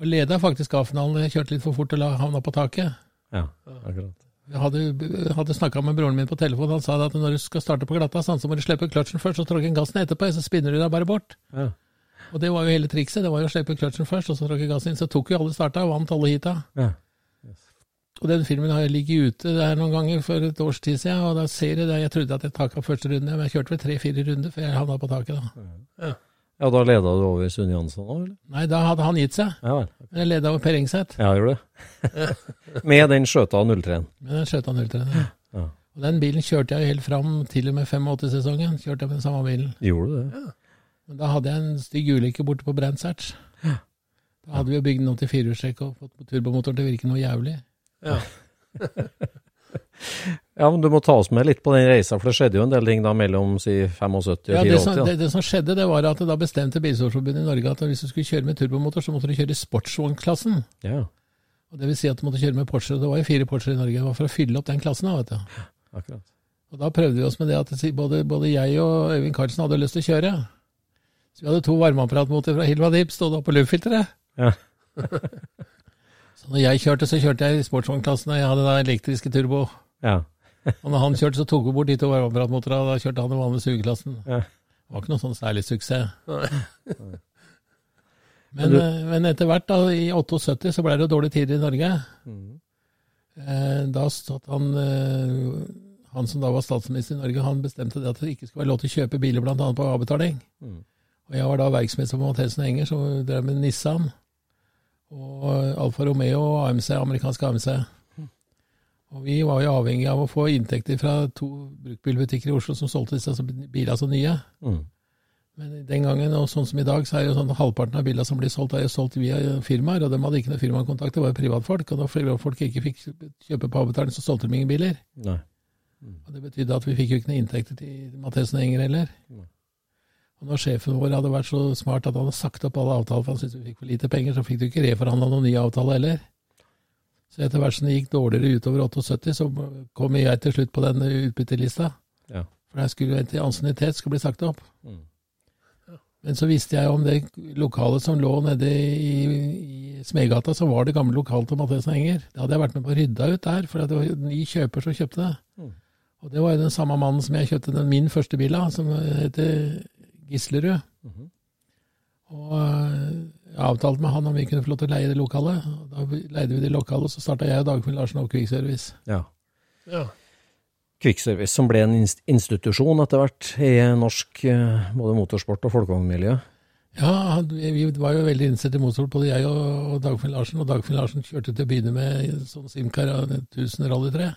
Og leda faktisk A-finalen. Jeg kjørte litt for fort og la- havna på taket.
Ja, akkurat.
Jeg hadde, hadde snakka med broren min på telefon. Han sa at når du skal starte på glatta, så må du slippe kløtsjen først, så tråkke gassen etterpå, så spinner du deg bare bort.
Ja.
Og det var jo hele trikset. Det var jo å slippe kløtsjen først, og så tråkke gassen inn. Så tok jo alle starta og vant alle heata.
Ja.
Og den filmen har jeg ligget ute der noen ganger for et års tid siden, og da ser jeg det. Jeg trodde at jeg taka første runde, men jeg kjørte vel tre-fire runder før jeg havna på taket, da.
ja, da leda du over Sunn Jansson òg, eller?
Nei, da hadde han gitt seg.
Ja vel.
Men jeg leda over Per Engseth.
Ja, gjorde det. Med den skjøta 03-en.
Med den skjøta 03-en, Ja.
Ja.
Og den bilen kjørte jeg helt fram til og med 85-sesongen. Kjørte jeg med den samme bilen.
Gjorde du det?
Men da hadde jeg en stygg ulykke borte på Brandsearch. Da hadde vi jo bygd den om til firehjulstrekk og fått turbomotoren til å virke noe jævlig.
ja.
Ja, men du må ta oss med litt på den reisa, for det skjedde jo en del ting da mellom si 75 og
Ja, det, som,
84.
det, det som skjedde, det var at det da bestemte Bilsportsforbundet i Norge at hvis du skulle kjøre med turbomotor, så måtte du kjøre i sportsvognklassen.
Ja,
Og Det vil si at du måtte kjøre med Porsche. Det var jo fire Porscher i Norge. Det var for å fylle opp den klassen. da, vet du.
akkurat.
Og Da prøvde vi oss med det at både, både jeg og Øyvind Karlsen hadde lyst til å kjøre. Så vi hadde to varmeapparatmotorer fra Hilva Dip stående oppå luftfilteret.
Ja.
Så når jeg kjørte, så kjørte jeg i sportsvognklassen, og jeg hadde da elektriske turbo.
Ja.
Og når han kjørte, så tok vi bort de to varmeapparatmotorene, og da kjørte han den vanlige sugeklassen.
Ja.
Det var ikke noe sånn særlig suksess. Men,
Men
eh, men etter hvert, da, i 78, så ble det dårlige tider i Norge.
Mm.
Eh, Da satt han eh, Han som da var statsminister i Norge, han bestemte det at det ikke skulle være lov til å kjøpe biler bl.a. på avbetaling.
Mm.
Og jeg var da verksmester på Mathesen Enger, som drev med Nissan. Og Alfa Romeo og AMC, amerikansk AMC. Og vi var jo avhengig av å få inntekter fra to bruktbilbutikker i Oslo som solgte disse bilene så nye.
Mm.
Men den gangen, og sånn som i dag, så er jo sånn at halvparten av bilene som blir solgt, er jo solgt via firmaer, og de hadde ikke noe firmakontakt, det var jo privatfolk. Og da privatfolk ikke fikk kjøpe på avbetaling, så solgte de ingen biler.
Nei.
Og Det betydde at vi fikk jo ikke noe inntekter til Mathesen Enger heller.
Nei.
Og når sjefen vår hadde vært så smart at han hadde sagt opp alle avtaler, for han syntes vi fikk for lite penger, så fikk du ikke reforhandla noen nye avtaler heller. Så etter hvert som det gikk dårligere utover 78, så kom jeg til slutt på den utbyttelista.
Ja.
For der skulle til ansiennitet skulle bli sagt opp.
Mm.
Men så visste jeg om det lokalet som lå nede i, i Smedgata, så var det gamle lokalet til Mathesen Enger. Det hadde jeg vært med på å rydda ut der, for det var en ny kjøper som kjøpte det.
Mm.
Og det var jo den samme mannen som jeg kjøpte den min første bil av, som heter Gislerud.
Mhm.
Og øh, Jeg avtalte med han om vi kunne få lov til å leie det lokalet. Da leide vi det lokalet, så starta jeg og Dagfinn Larsen opp Kvikkservice.
Ja.
Ja.
Kvikkservice, som ble en institusjon etter hvert i norsk eh, både motorsport og folkevognmiljø.
Ja, vi var jo veldig innstilt i motorsport, både jeg og, og Dagfinn Larsen. Og Dagfinn Larsen kjørte til å begynne med sånn Simcar av 1000 Rally 3.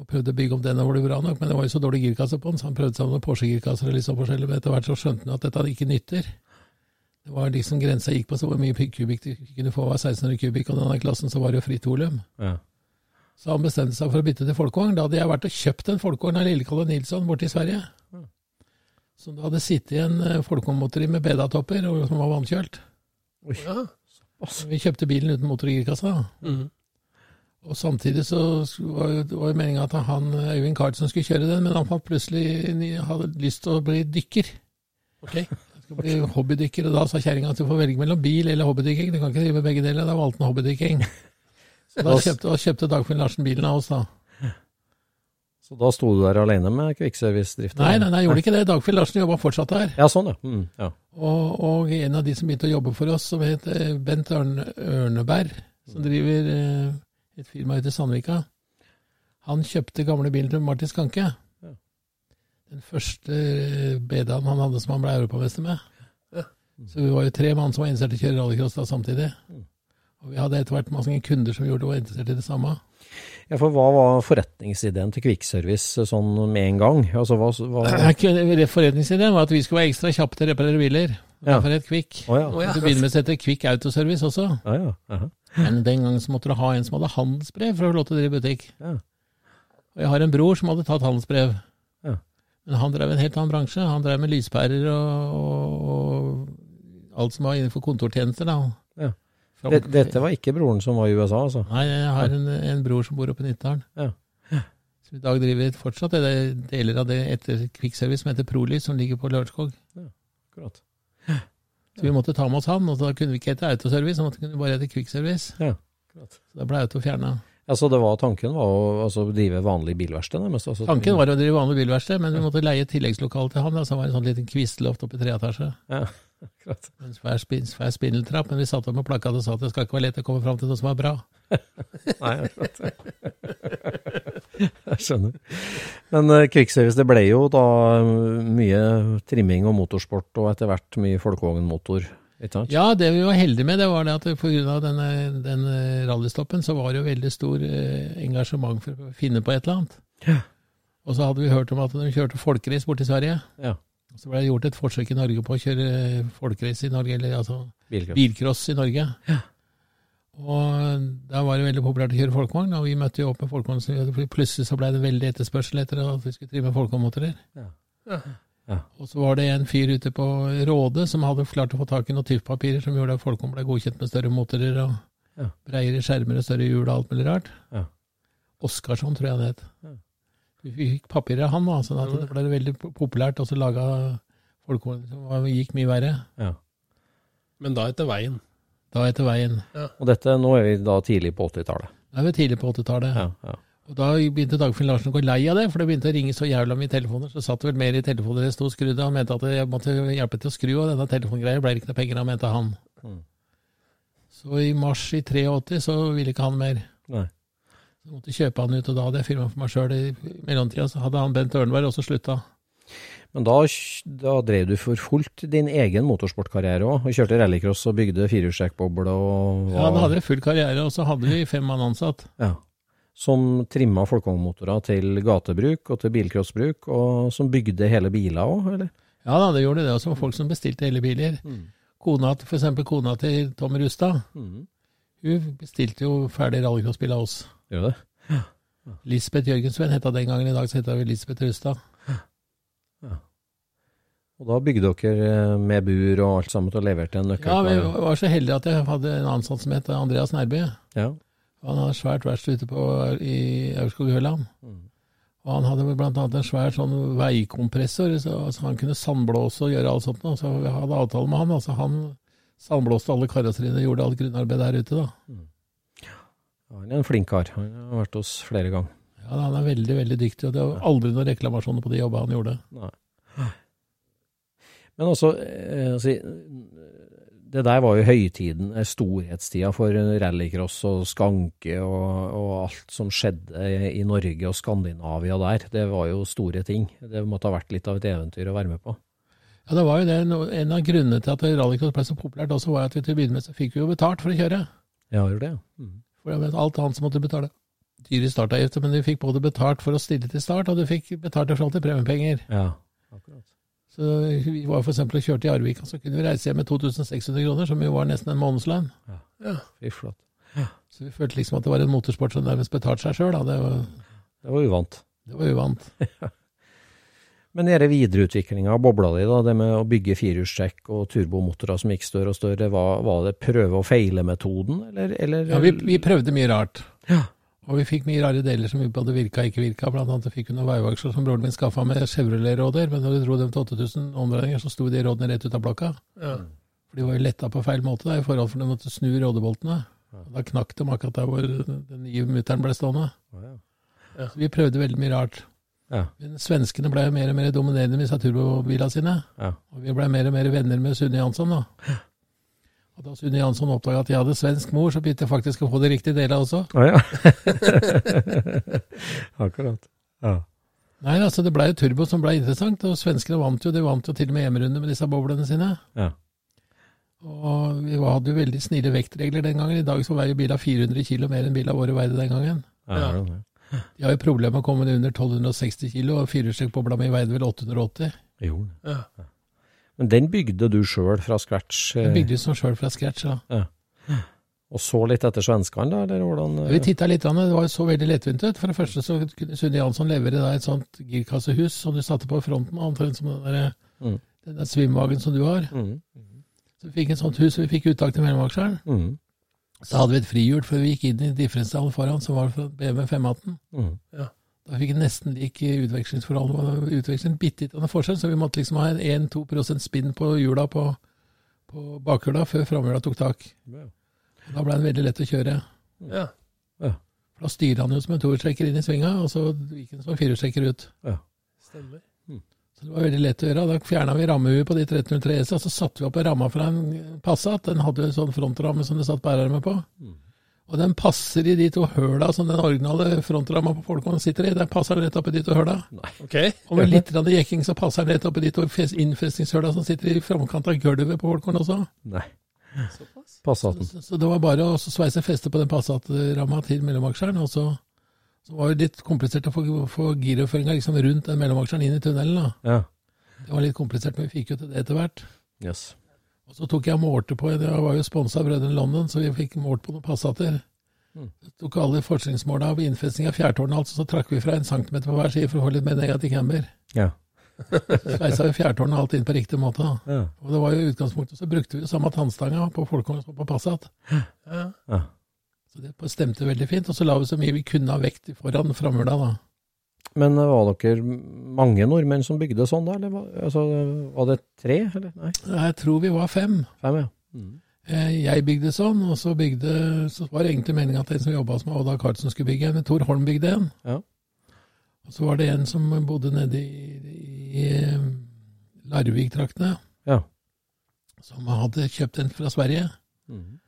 Og prøvde å bygge opp den, og ble bra nok, men det var jo så dårlig girkasse på den, så han prøvde seg med noen Porsche-girkasser og litt sånn forskjellig, men etter hvert så skjønte han at dette ikke nytter. Det var liksom Grensa gikk på så hvor mye kubikk du kunne få, var 1600 kubikk, og i denne klassen så var det jo fritt volum.
Ja.
Så han bestemte seg for å bytte til folkevogn. Da hadde jeg vært og kjøpt en folkevogn av Lille-Kalle Nilsson borte i Sverige. Så det hadde sittet i en eh, folkevognmotor med bedatopper og som var vannkjølt.
Ja.
Vi kjøpte bilen uten motor i girkassa.
Mhm.
Og samtidig så var jo- meninga at han Øyvind Carlsen skulle kjøre den, men han fant plutselig hadde lyst til å bli dykker.
Ok.
Han skulle bli hobbydykker, og da sa kjerringa at du får velge mellom bil eller hobbydykking. Du kan ikke drive med begge deler. Da valgte han hobbydykking. Så da kjøpte, kjøpte Dagfinn Larsen bilen av oss, da.
Så da sto du der alene med kvikkservice-driften?
Nei, nei, nei, jeg gjorde ikke det. Dagfinn Larsen jobba fortsatt der.
Ja, sånn, ja. Mm, ja.
Og, og en av de som begynte å jobbe for oss, som het Bent Ørne, Ørneberg, som driver eh, et firma ute i Sandvika, han kjøpte gamle bilen til Martin Skanke.
Ja.
Den første eh, BD-en han hadde som han ble europamester med. Så vi var jo tre mann som var interessert i å kjøre rallycross da samtidig. Og vi hadde etter hvert mange kunder som gjorde det var interessert i det samme.
ja, for hva var forretningsideen til kvikkservice sånn med en gang? Altså, hva, hva
Forretningsideen var at vi skulle være ekstra kjappe til å reparere biler.
Ja.
Derfor het Kvikk.
Å ja.
Å ja.
Til å begynne med så het det Kvikk Autoservice også.
Ja, ja. Aha.
Men den gangen så måtte du ha en som hadde handelsbrev for å få lov til å drive butikk.
Ja.
Og jeg har en bror som hadde tatt handelsbrev.
Ja.
Men han drev en helt annen bransje. Han drev med lyspærer og, og, og alt som var innenfor kontortjenester. da.
Ja.
Fra-
Det, dette var ikke broren som var i USA, altså?
Nei, jeg har en, en bror som bor oppe i Nittedalen.
Ja.
Som i dag driver fortsatt det er deler av det etter Kvikkservice som heter Prolys, som ligger på Lørenskog.
Akkurat.
Så vi måtte ta med oss han, og da kunne vi ikke hete Autoservice, vi kunne bare hete Kvikkservice.
Ja.
Så da ble Auto fjerna.
Ja, så det var, tanken var å altså, drive vanlig bilverksted? Altså,
Tanken var å drive vanlig bilverksted, men vi måtte leie tilleggslokale til han. Da, så var det en sånn liten kvistloft oppe i tre etasje.
Ja, akkurat.
En svær, spin, svær spindeltrapp, men vi satte opp med plakat og sa at det skal ikke være lett å komme fram til noe som er bra.
Nei, akkurat. Jeg skjønner. Men uh, Krigsservice, det ble jo da eh, mye trimming og motorsport, og etter hvert mye folkevognmotor?
Ja, det vi var heldige med, det var det at pga. denne, denne rallystoppen, så var det jo veldig stor eh, engasjement for å finne på et eller annet.
Ja.
Og så hadde vi hørt om at de kjørte folkerace borti Sverige.
Ja.
Så ble det gjort et forsøk i Norge på å kjøre folkrace i Norge, eller altså
Bilcross.
bilcross i Norge. Og da var det veldig populært å kjøre folkevogn, og vi møtte jo opp med folkevogn. så Plutselig så ble det veldig etterspørsel etter at vi skulle drive med folkevognmotorer.
Ja.
Ja.
Og så var det en fyr ute på Råde som hadde klart å få tak i noen tyffpapirer som gjorde at folkevogn ble godkjent med større motorer og
Ja.
breiere skjermer og større hjul og alt mulig rart.
Ja.
Oskarsson, tror jeg han het.
Ja.
Vi fikk papirer av han, da, sånn at det ble veldig populært å lage folkehorn som var- gikk mye verre.
Ja.
Men da etter veien.
Da etter veien.
Og dette, nå er vi da tidlig på 80-tallet.
Da er vi tidlig på 80-tallet.
Ja, ja.
Og da begynte Dagfinn Larsen å gå lei av det, for det begynte å ringe så jævla mye telefoner. Så satt det vel mer i telefoner det sto skrudd av. Han mente at jeg måtte hjelpe til å skru, og denne telefongreia ble det ikke noe penger av, mente han.
Mm.
Så i mars i 83 så ville ikke han mer.
Nei.
Så jeg måtte kjøpe han ut, og da hadde jeg firma for meg sjøl. I mellomtida så hadde han Bent Ørnberg også slutta.
Men da, da drev du for fullt din egen motorsportkarriere òg, og kjørte rallycross og bygde firehjulstrekkboble og
Ja, da hadde jeg full karriere, og så hadde vi fem mann ansatt.
Ja. Som trimma folkevognmotorer til gatebruk og til bilcrossbruk, og som bygde hele biler òg, eller?
Ja da, det gjorde det. Og så var folk som bestilte hele biler. Kona, for eksempel kona til Tom Rustad,
Mm.
hun bestilte jo ferdig rallycrossbil av oss.
Gjør det?
Lisbeth Jørgensven het hun den gangen, i dag så heter hun Lisbeth Rustad.
Og da bygde dere eh, med bur og alt sammen og leverte en nøkkel?
Ja, vi var så heldige at jeg hadde en ansatt som het Andreas Nærby.
ja.
Han hadde svært verksted ute på, i Aurskog-Høland.
Mm.
Og han hadde annet en svær sånn veikompressor, så, så han kunne sandblåse og gjøre alt sånt. Og så vi hadde avtale med han. altså Han sandblåste alle karosseriene og gjorde alt grunnarbeid der ute. da.
Han er en flink kar. Han har vært hos flere ganger.
Ja, Han er veldig veldig dyktig, og det var aldri noen reklamasjoner på de jobbene han gjorde.
Nei. Men eh, altså, det der var jo høytiden, eh, storhetstida for rallycross og skanke og, og alt som skjedde i Norge og Skandinavia der. Det var jo store ting. Det måtte ha vært litt av et eventyr å være med på.
Ja, det var jo det. En av grunnene til at rallycross ble så populært også, var at vi til å begynne med så fikk vi jo betalt for å kjøre.
Ja, det, ja. Mm.
For jeg vet alt annet som måtte betale dyre startavgifter, men du fikk både betalt for å stille til start, og du fikk betalt i forhold til premiepenger.
Ja, akkurat.
Så vi var eksempel og kjørte i Arvika, så kunne vi reise hjem med 2600 kroner, som jo var nesten en månedslønn.
Fy flott.
Så vi følte liksom at det var en motorsport som nærmest betalte seg sjøl. Det, var-
Det var uvant.
det var uvant.
Men denne videreutviklinga av bobla di, da, det med å bygge firehjulstrekk og turbomotorer som gikk større og større, var, var det prøve og feile-metoden, eller, eller
Ja, vi, vi prøvde mye rart.
Ja.
Og vi fikk mye rare deler som både virka og ikke virka. Blant annet fikk vi noen veivaksler som broren min skaffa med Chevrolet-råder, men når du dro dem til 8000 omdreininger, så sto de rådene rett ut av blokka.
Ja.
For de var jo letta på feil måte da, i forhold til at de måtte snu rådeboltene. Da knakk de akkurat der hvor den nye mutteren ble stående.
Ja,
Så vi prøvde veldig mye rart.
Ja.
Men svenskene ble jo mer og mer dominerende med disse turbobilene sine.
ja.
Og vi ble mer og mer venner med Sunne Jansson, da. Og da Sunne Jansson oppdaga at jeg hadde svensk mor, så begynte jeg faktisk å få de riktige delene også.
Oh, ja. Akkurat. Ja.
Nei, altså det ble jo turbo som ble interessant, og svenskene vant jo. De vant jo til og med hjemmerunde med disse boblene sine.
Ja.
Og vi hadde jo veldig snille vektregler den gangen. I dag så veier biler 400 kilo mer enn biler våre veide den gangen.
Ja,
Ja.
De har jo problemer med å komme ned under 1260 kilo, og firehjulstrekkbobla mi veide vel 880.
Jo.
Ja.
Men den bygde du sjøl fra scratch,
Den
eh,
bygde som sjøl fra scratch. Ja.
og så litt etter svenskene, da, eller hvordan? Ja,
Vi titta litt, an, det var jo så veldig lettvint ut. For det første så kunne Sunne Jansson levere deg et sånt girkassehus som du satte på fronten, omtrent som den der,
Mm.
den der svimvagen som du har.
Mm.
Så vi fikk et sånt hus, og vi fikk uttak til mellomaksjeren.
Mm.
Så hadde vi et frihjul før vi gikk inn i differensialen foran, som var fra BMW 518.
Mm.
Da fikk vi nesten lik utvekslingsforhold. Utveksling bitte litt av forskjell, så vi måtte liksom ha en 1-2% spinn på hjula på, på bakhjula før framhjula tok tak. Og Da ble den veldig lett å kjøre.
Ja.
For Da styrer han jo som en toerstrekker inn i svinga, og så gikk han som en firehjulstrekker ut. Ja.
Stemmer.
Så det var veldig lett å gjøre. Da fjerna vi rammehuet på de 1303 S, og så satte vi opp en ramme fra en Passat. Den hadde jo en sånn frontramme som det satt bærerme på. Og den passer i de to høla som den originale frontramma på Folkvognen sitter i. Den passer rett opp i de to høla.
Okay.
Og med litt jekking så passer den rett opp i de to fes- innfestingshøla som sitter i framkant av gulvet på Folkvognen også.
Nei.
Såpass.
Passaten.
Så, så det var bare å sveise feste på den Passat-ramma til mellomaksjeren. Og så, så var det litt komplisert å få, få giroføringa liksom rundt den mellomaksjeren inn i tunnelen. da.
Ja.
Det var litt komplisert, men vi fikk jo til det etter hvert.
Yes.
Og så tok jeg og målte på, jeg var jo sponsa av Brødrene London, så vi fikk målt på noen Passater.
Mm.
Tok alle forskningsmåla av innfesting av fjærtårnet, altså, så trakk vi fra en centimeter på hver side for å få litt mer negativ camber.
Ja.
Sveisa vi fjærtårnet alt inn på riktig måte. da.
Ja.
Og det var jo utgangspunktet, så brukte vi jo samme tannstanga på Folkvogn som på Passat.
Ja.
ja.
Så det stemte veldig fint. Og så la vi så mye vi kunne ha vekt foran framhjula, da.
Men eh, var dere mange nordmenn som bygde sånn, da? Eller var, altså, var det tre, eller? Nei,
Jeg tror vi var fem.
fem, ja. Mm.
Eh, Jeg bygde sånn, og så bygde Så var det egentlig meninga at en som jobba med meg, Odd Karlsen, skulle bygge en. Men Tor Holm bygde en.
Ja.
Og så var det en som bodde nede i, i eh, Larvik-traktene,
Ja.
som hadde kjøpt en fra Sverige.
Mm.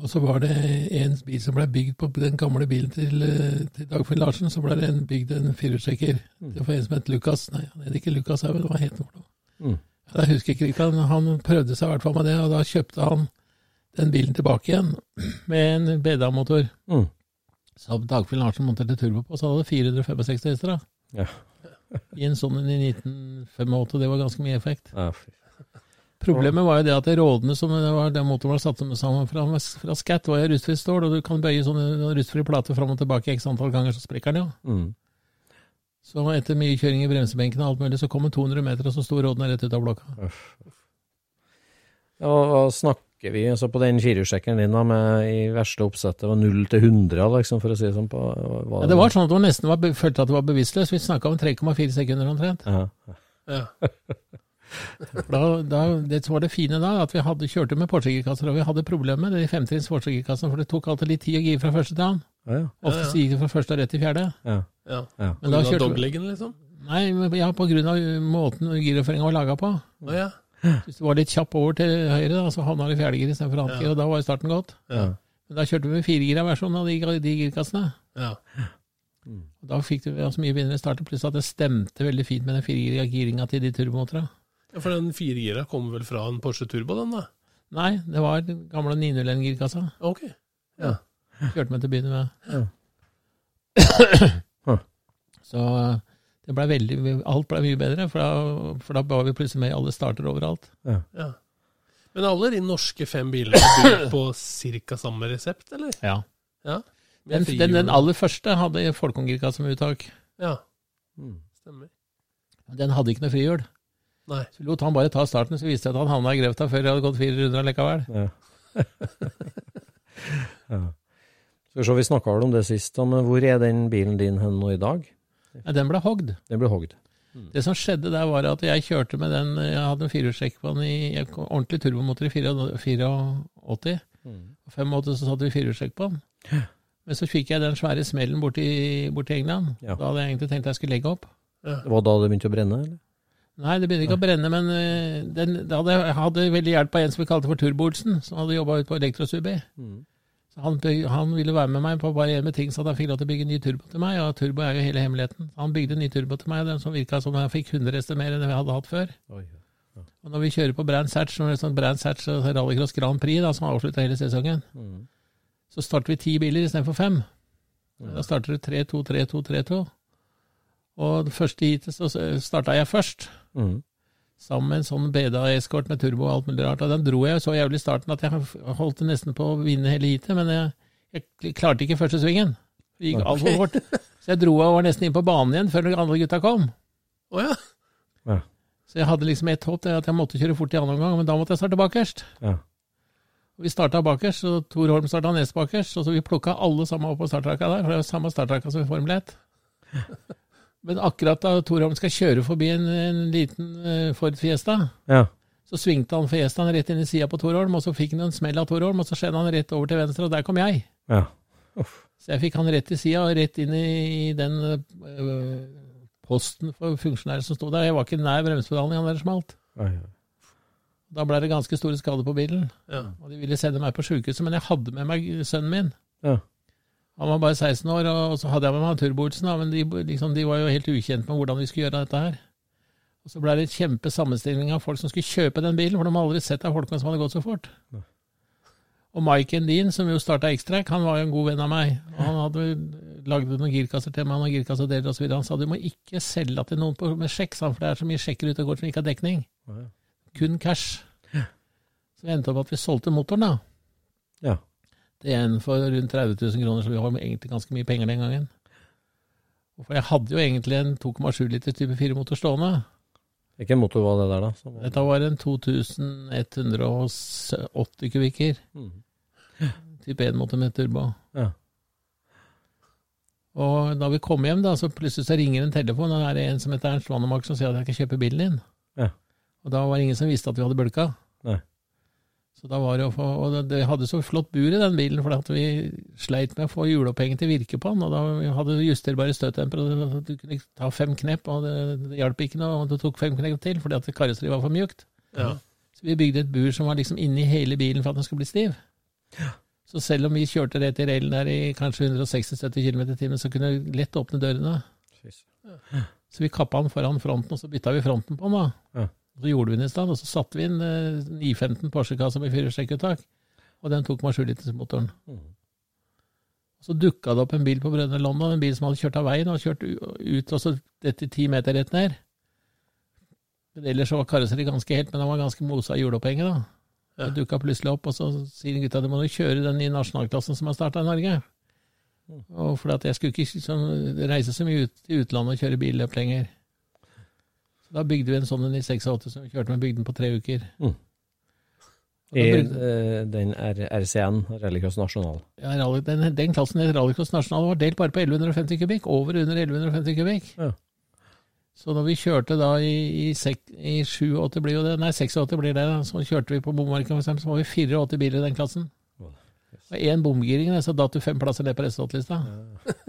Og så var det en bil som ble bygd på den gamle bilen til, eh, til Dagfinn Larsen. Så ble det en, bygd en firehjulstrekker.
Mm.
Det var en som het Lukas. Nei, han het ikke Lukas, her, men hva het han? for noe?
Mm.
Jeg husker ikke riktig. Han, han prøvde seg i hvert fall med det, og da kjøpte han den bilen tilbake igjen med en BDA-motor.
Mm.
Så Dagfinn Larsen monterte turbo på, så han det 465 hester. da.
Ja.
I en sånn en i 1985, det var ganske mye effekt.
Ja, fy.
Problemet var jo det at det rådene som var, den motoren var satt sammen fra, fra skatt, var jo rustfritt stål, og du kan bøye sånne rustfrie plater fram og tilbake x antall ganger, så sprekker den jo.
Mm.
Så etter mye kjøring i bremsebenken og alt mulig, så kom det 200 meter, og så sto rådene rett ut av blokka.
Uff. Ja, hva snakker vi altså på den firehjulstrekkeren din da, med i verste oppsettet var 0 til 100, liksom, for å si det sånn? På, var
Ja, det var sånn at man nesten var, følte at det var bevisstløs. Vi snakka om 3,4 sekunder omtrent.
Ja.
Ja.
Da, da, det som var det fine da, at vi hadde kjørte med Porsche-girkasser, og vi hadde problemer med det i femtrinns Porsche-girkassene, for det tok alltid litt tid å gire fra første til annen.
Ja, ja.
Ofte
Ja, ja.
gikk det fra første og rett til fjerde.
ja.
ja.
ja.
Men da kjørte
liksom?
Nei, ja, på grunn av måten giroføringa var laga på.
Å ja.
Hvis du var litt kjapp over til høyre, da, så havna du i fjerdegir istedenfor annet
Ja.
gir, og da var starten godt.
Ja.
Men da kjørte vi med firegira versjon av de, de girkassene.
ja.
Mm. Da fikk du altså mye bedre start, pluss at det stemte veldig fint med den firegira giringa til de turbomotora.
Ja for den firegira kommer vel fra en Porsche Turbo, den da?
Nei, det var den gamle 901-girkassa.
Ok. Ja.
Kjørte meg til å begynne med.
Ja.
Så det ble veldig, alt ble mye bedre, for da, for da var vi plutselig med i alle starter overalt.
ja. Men alle de norske fem bilene er bygd på ca. samme resept, eller?
Ja.
Ja.
Den, den, den aller første hadde Folkong-girkasse med uttak.
Ja,
Mm.
stemmer.
Den hadde ikke noe frihjul.
Nei.
Så lot han bare ta starten, så viste det at han havna i grøfta før det hadde gått fire runder likevel.
Ja. ja. Skal vi se, vi snakka vel om det sist, men hvor er den bilen din hen nå i dag?
Ja, den ble hogd.
Den ble hogd.
Det som skjedde der, var at jeg kjørte med den Jeg hadde en firehjulstrekk på den i jeg kom- ordentlig turbomotor i 84.
Mm.
Og 85 så satte vi firehjulstrekk på den. Men så fikk jeg den svære smellen borti, borti England.
Ja.
Da hadde jeg egentlig tenkt jeg skulle legge opp.
Det var da det begynte å brenne? eller?
Nei, det begynner ikke å brenne, men øh, den, det hadde, jeg hadde veldig hjelp av en som vi kalte for Turbo-Olsen, som hadde jobba ute på Elektrosubi.
Mm.
Så han, han ville være med meg på bare en med ting, så han fikk lov til å bygge ny turbo til meg, og turbo er jo hele hemmeligheten. Han bygde ny turbo til meg, den som virka som jeg fikk 100 hester mer enn jeg hadde hatt før.
Oi.
Og når vi kjører på Brands Hatch, når det er sånn Brands Hatch og Rallycross Grand Prix, da, som avslutta hele sesongen,
Mm.
så starter vi ti biler istedenfor fem. Da starter du 3-2, 3-2, 3-2. Og det første heatet så starta jeg først,
Mm.
sammen med en sånn BEDA-eskort med turbo og alt mulig rart. Og den dro jeg så jævlig i starten at jeg holdt nesten på å vinne hele heatet, men jeg, jeg klarte ikke første svingen. Det gikk altfor fort. Så jeg dro og var nesten inn på banen igjen før de andre gutta kom.
Oh, ja.
Ja.
Så jeg hadde liksom ett håp, det at jeg måtte kjøre fort i annen omgang, men da måtte jeg starte bakerst.
Ja.
Og vi starta bakerst, og Tor Holm starta nest bakerst, og så vi plukka alle sammen opp på startrekka der, for det er jo samme startrekka som i Formel 1. Men akkurat da Torholm skal kjøre forbi en, en liten uh, Ford Fiesta,
ja.
så svingte han Fiestaen rett inn i sida på Torholm, og så fikk han en smell av Torholm, og så skjedde han rett over til venstre, og der kom jeg.
ja.
Så jeg fikk han rett i sida, og rett inn i den uh, posten for funksjonærer som sto der. Jeg var ikke nær bremsepedalen han det smalt.
Oi, ja.
Da ble det ganske store skader på bilen,
ja.
og de ville sende meg på sjukehuset, men jeg hadde med meg sønnen min.
Ja.
Han var bare 16 år, og så hadde jeg med meg Turbo-Olsen, men de, liksom, de var jo helt ukjent med hvordan vi skulle gjøre dette her. Og så ble det et kjempe sammenstilling av folk som skulle kjøpe den bilen, for de hadde aldri sett av folkene som hadde gått så fort. Og Mike Endin, som jo starta X-Track, han var jo en god venn av meg. Og han hadde lagd noen girkasser til meg, han og girkassedeler osv. Han sa du må ikke selge til noen på, med sjekk, for det er så mye sjekker ute og går som ikke har dekning. Kun cash. Så vi endte opp at vi solgte motoren, da.
Ja.
Til en for rundt 30 000 kroner, så vi har egentlig ganske mye penger den gangen. For jeg hadde jo egentlig en 2,7 liter type 4-motor stående.
Hvilken motor var det der, da? Som
Dette var en 2180 kubikker.
Mm.
Type 1-motor med turbo.
Ja.
Og da vi kom hjem, da, så plutselig så ringer en telefon, og det er en som heter Ernst Wannemark som sier at jeg kan kjøpe bilen din.
Ja.
Og da var det ingen som visste at vi hadde bølka.
Nei.
Så da var det å få, og det- hadde så flott bur i den bilen, for vi sleit med å få hjulopphenget til å virke på den. Og da vi hadde justerbare støttemper, og du kunne ta fem knepp, og det, det hjalp ikke noe. Og du tok fem knepp til, fordi at karosseriet var for mjukt.
ja.
Så vi bygde et bur som var liksom inni hele bilen for at den skulle bli stiv. Ja. Så selv om vi kjørte rett i railen der i kanskje 160-70 km i timen, så kunne vi lett åpne dørene. Så vi kappa den foran fronten, og så bytta vi fronten på den. da.
Ja.
Så gjorde vi den i stand, og så satte vi inn eh, 915 Porsche-kassa med firehjulstrekkuttak. Og den tok 2,7 litersmotoren.
Mm.
Så dukka det opp en bil på Brønnøy London, en bil som hadde kjørt av veien og kjørt ut, og så dette ti meter rett ned. Men ellers så var karosseriet ganske helt, men han var ganske mosa i hjulopphenget, da.
Ja.
Det dukka plutselig opp, og så sier gutta du må jo kjøre den nye nasjonalklassen som har starta i Norge. Og fordi at jeg skulle ikke sånn, reise så mye ut til utlandet og kjøre billøp lenger. Da bygde vi en sånn en i 86 som vi kjørte med bygden på tre uker.
Mm. I eh, den RCN, Rallycross Nasjonal.
Ja, den, den klassen i Rallycross Nasjonal var delt bare på 1150 kubikk, over under 1150 kubikk.
Ja.
Så når vi kjørte da i, i, i 87 blir det, nei 86 blir det, så kjørte vi på bommarken så var vi 84 biler i den klassen. Og én bomgiring, så datt du fem plasser ned på resultatlista.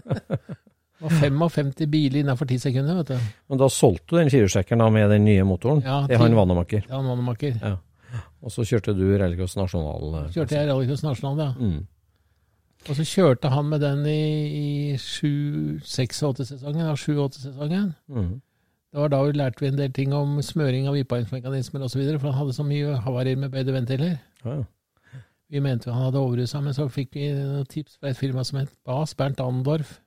Det var 55 biler innenfor 10 sekunder, vet du.
Men da solgte du den firehjulstrekkeren med den nye motoren
Ja,
til han Vanemaker.
Ja, Mannemaker.
Ja. Og så kjørte du Rallycross Nasjonal. eh,
Kjørte jeg Rallycross Nasjonal, ja.
Mm.
Og så kjørte han med den i, i 86-sesongen, ja, 87-sesongen.
Mm.
Det var da vi lærte vi en del ting om smøring av vipaingsmekanismer osv., for han hadde så mye havarier med bøyde ventiler.
Ja, ja.
Vi mente han hadde overrusa, men så fikk vi noen tips fra et firma som het BAS, Bernt Andorf,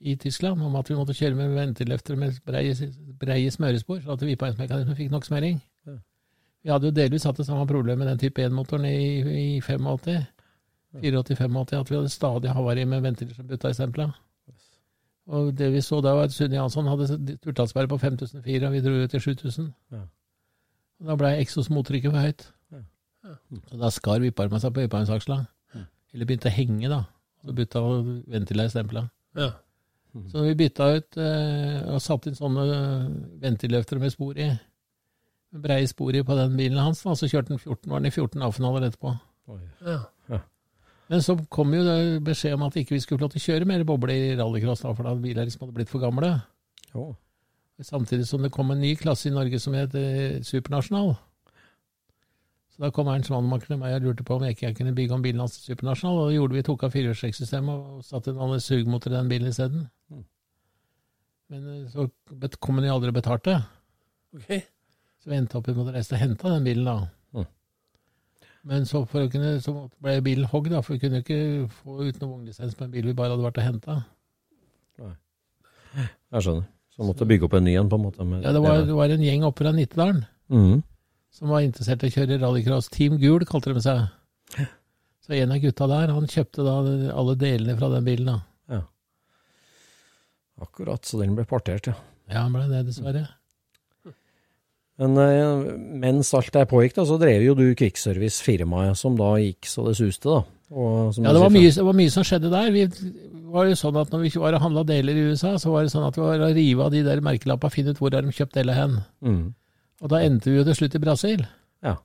i Tyskland, om at vi måtte kjøre med ventiløftere med breie, breie smørespor, så at vipaingsmekanismen fikk nok smøring.
Ja.
Vi hadde jo delvis hatt det samme problemet med den type 1-motoren i, i 85. 84-85, at vi hadde stadig havari med ventiler som butta i stempla. Og det vi så da, var at Sunni Jansson hadde turtallsperre på 5004, og vi dro ut til 7000.
Ja.
Og da ble eksosmottrykket for høyt.
Ja.
Så da skar vipparma seg på vipparmsaksla. Eller begynte å henge, da. Så butta ventila i stempla.
Ja.
Så vi bytta ut eh, og satte inn sånne ventiløftere med spor i. Med breie spor i på den bilen hans. da, Så kjørte han 14, var den i 14 A-finaler etterpå.
Ja.
Men så kom jo det beskjed om at ikke vi skulle få lov til å kjøre mer boble i rallycross, for da biler liksom hadde blitt for gamle.
Jo.
Samtidig som det kom en ny klasse i Norge som het eh, Supernasjonal. Så da kom Ernst Mannemaker til meg og lurte på om jeg ikke kunne bygge om bilen hans til Supernasjonal. Og det gjorde vi, tok av firehjulstrekksystemet og satte en annen sugmotor i den bilen isteden.
Mm.
Men eh, så kom den jo aldri og betalte.
Ok.
Så vi endte opp med å reise og hente den bilen da.
Mm.
Men så, kunne, så ble bilen hogg, da, for vi kunne ikke få ut noen vognlisens på en bil vi bare hadde vært og henta.
Jeg skjønner. Så måtte bygge opp en ny en, på en måte.
Ja, det var, det var en gjeng oppe fra Nittedalen
Mhm.
Som var interessert i å kjøre rallycross. Team Gul kalte de seg. Så en av gutta der, han kjøpte da alle delene fra den bilen. da.
Ja. Akkurat, så den ble partert, ja.
Ja, han ble det, dessverre.
Men eh, mens alt det pågikk, da, så drev jo du Kvikkservice-firmaet, som da gikk så det suste, da. Og, som
Ja, det var, mye, det var mye som skjedde der. Vi var jo sånn at Når vi var og handla deler i USA, så var det sånn at vi var å rive av de der merkelappene, finne ut hvor de kjøpt deler hen.
Mhm.
Og da endte vi jo til slutt i Brasil.
Ja.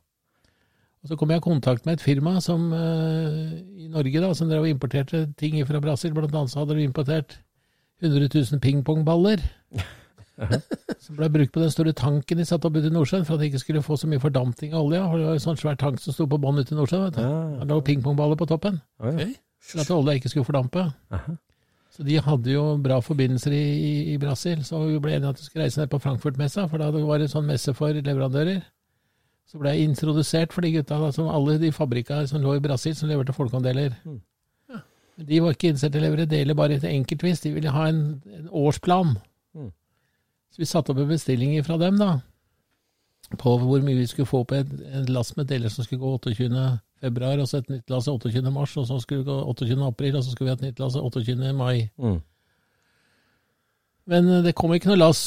Og så kom jeg i kontakt med et firma som, eh, i Norge da, som drev og importerte ting fra Brasil. Blant annet så hadde de importert 100 000 pingpongballer. som ble brukt på den store tanken de satte opp ute i Nordsjøen for at de ikke skulle få så mye fordamping av olja. Det var en sånn svær tank som sto på bånn ute i Nordsjøen. vet du.
Ja,
Det lå pingpongballer på toppen,
ja, ja.
Ok.
for at olja ikke skulle fordampe.
Aha.
Så de hadde jo bra forbindelser i, i, i Brasil, så vi ble enige at vi skulle reise ned på Frankfurt-messa, for da var det en sånn messe for leverandører. Så ble jeg introdusert for de gutta, da, som alle de fabrikka som lå i Brasil, som leverte folkeandeler.
Mm.
Ja. De var ikke innsett til å levere deler bare et enkeltvis, de ville ha en, en årsplan.
Mm.
Så vi satte opp en bestilling fra dem, da, på hvor mye vi skulle få på et, en last med deler som skulle gå 28. februar, og så et nytt lass 28. mars, og så skulle vi gå 28. april, og så skulle vi ha et nytt lass 28. mai.
Mm.
Men eh, det kom ikke noe lass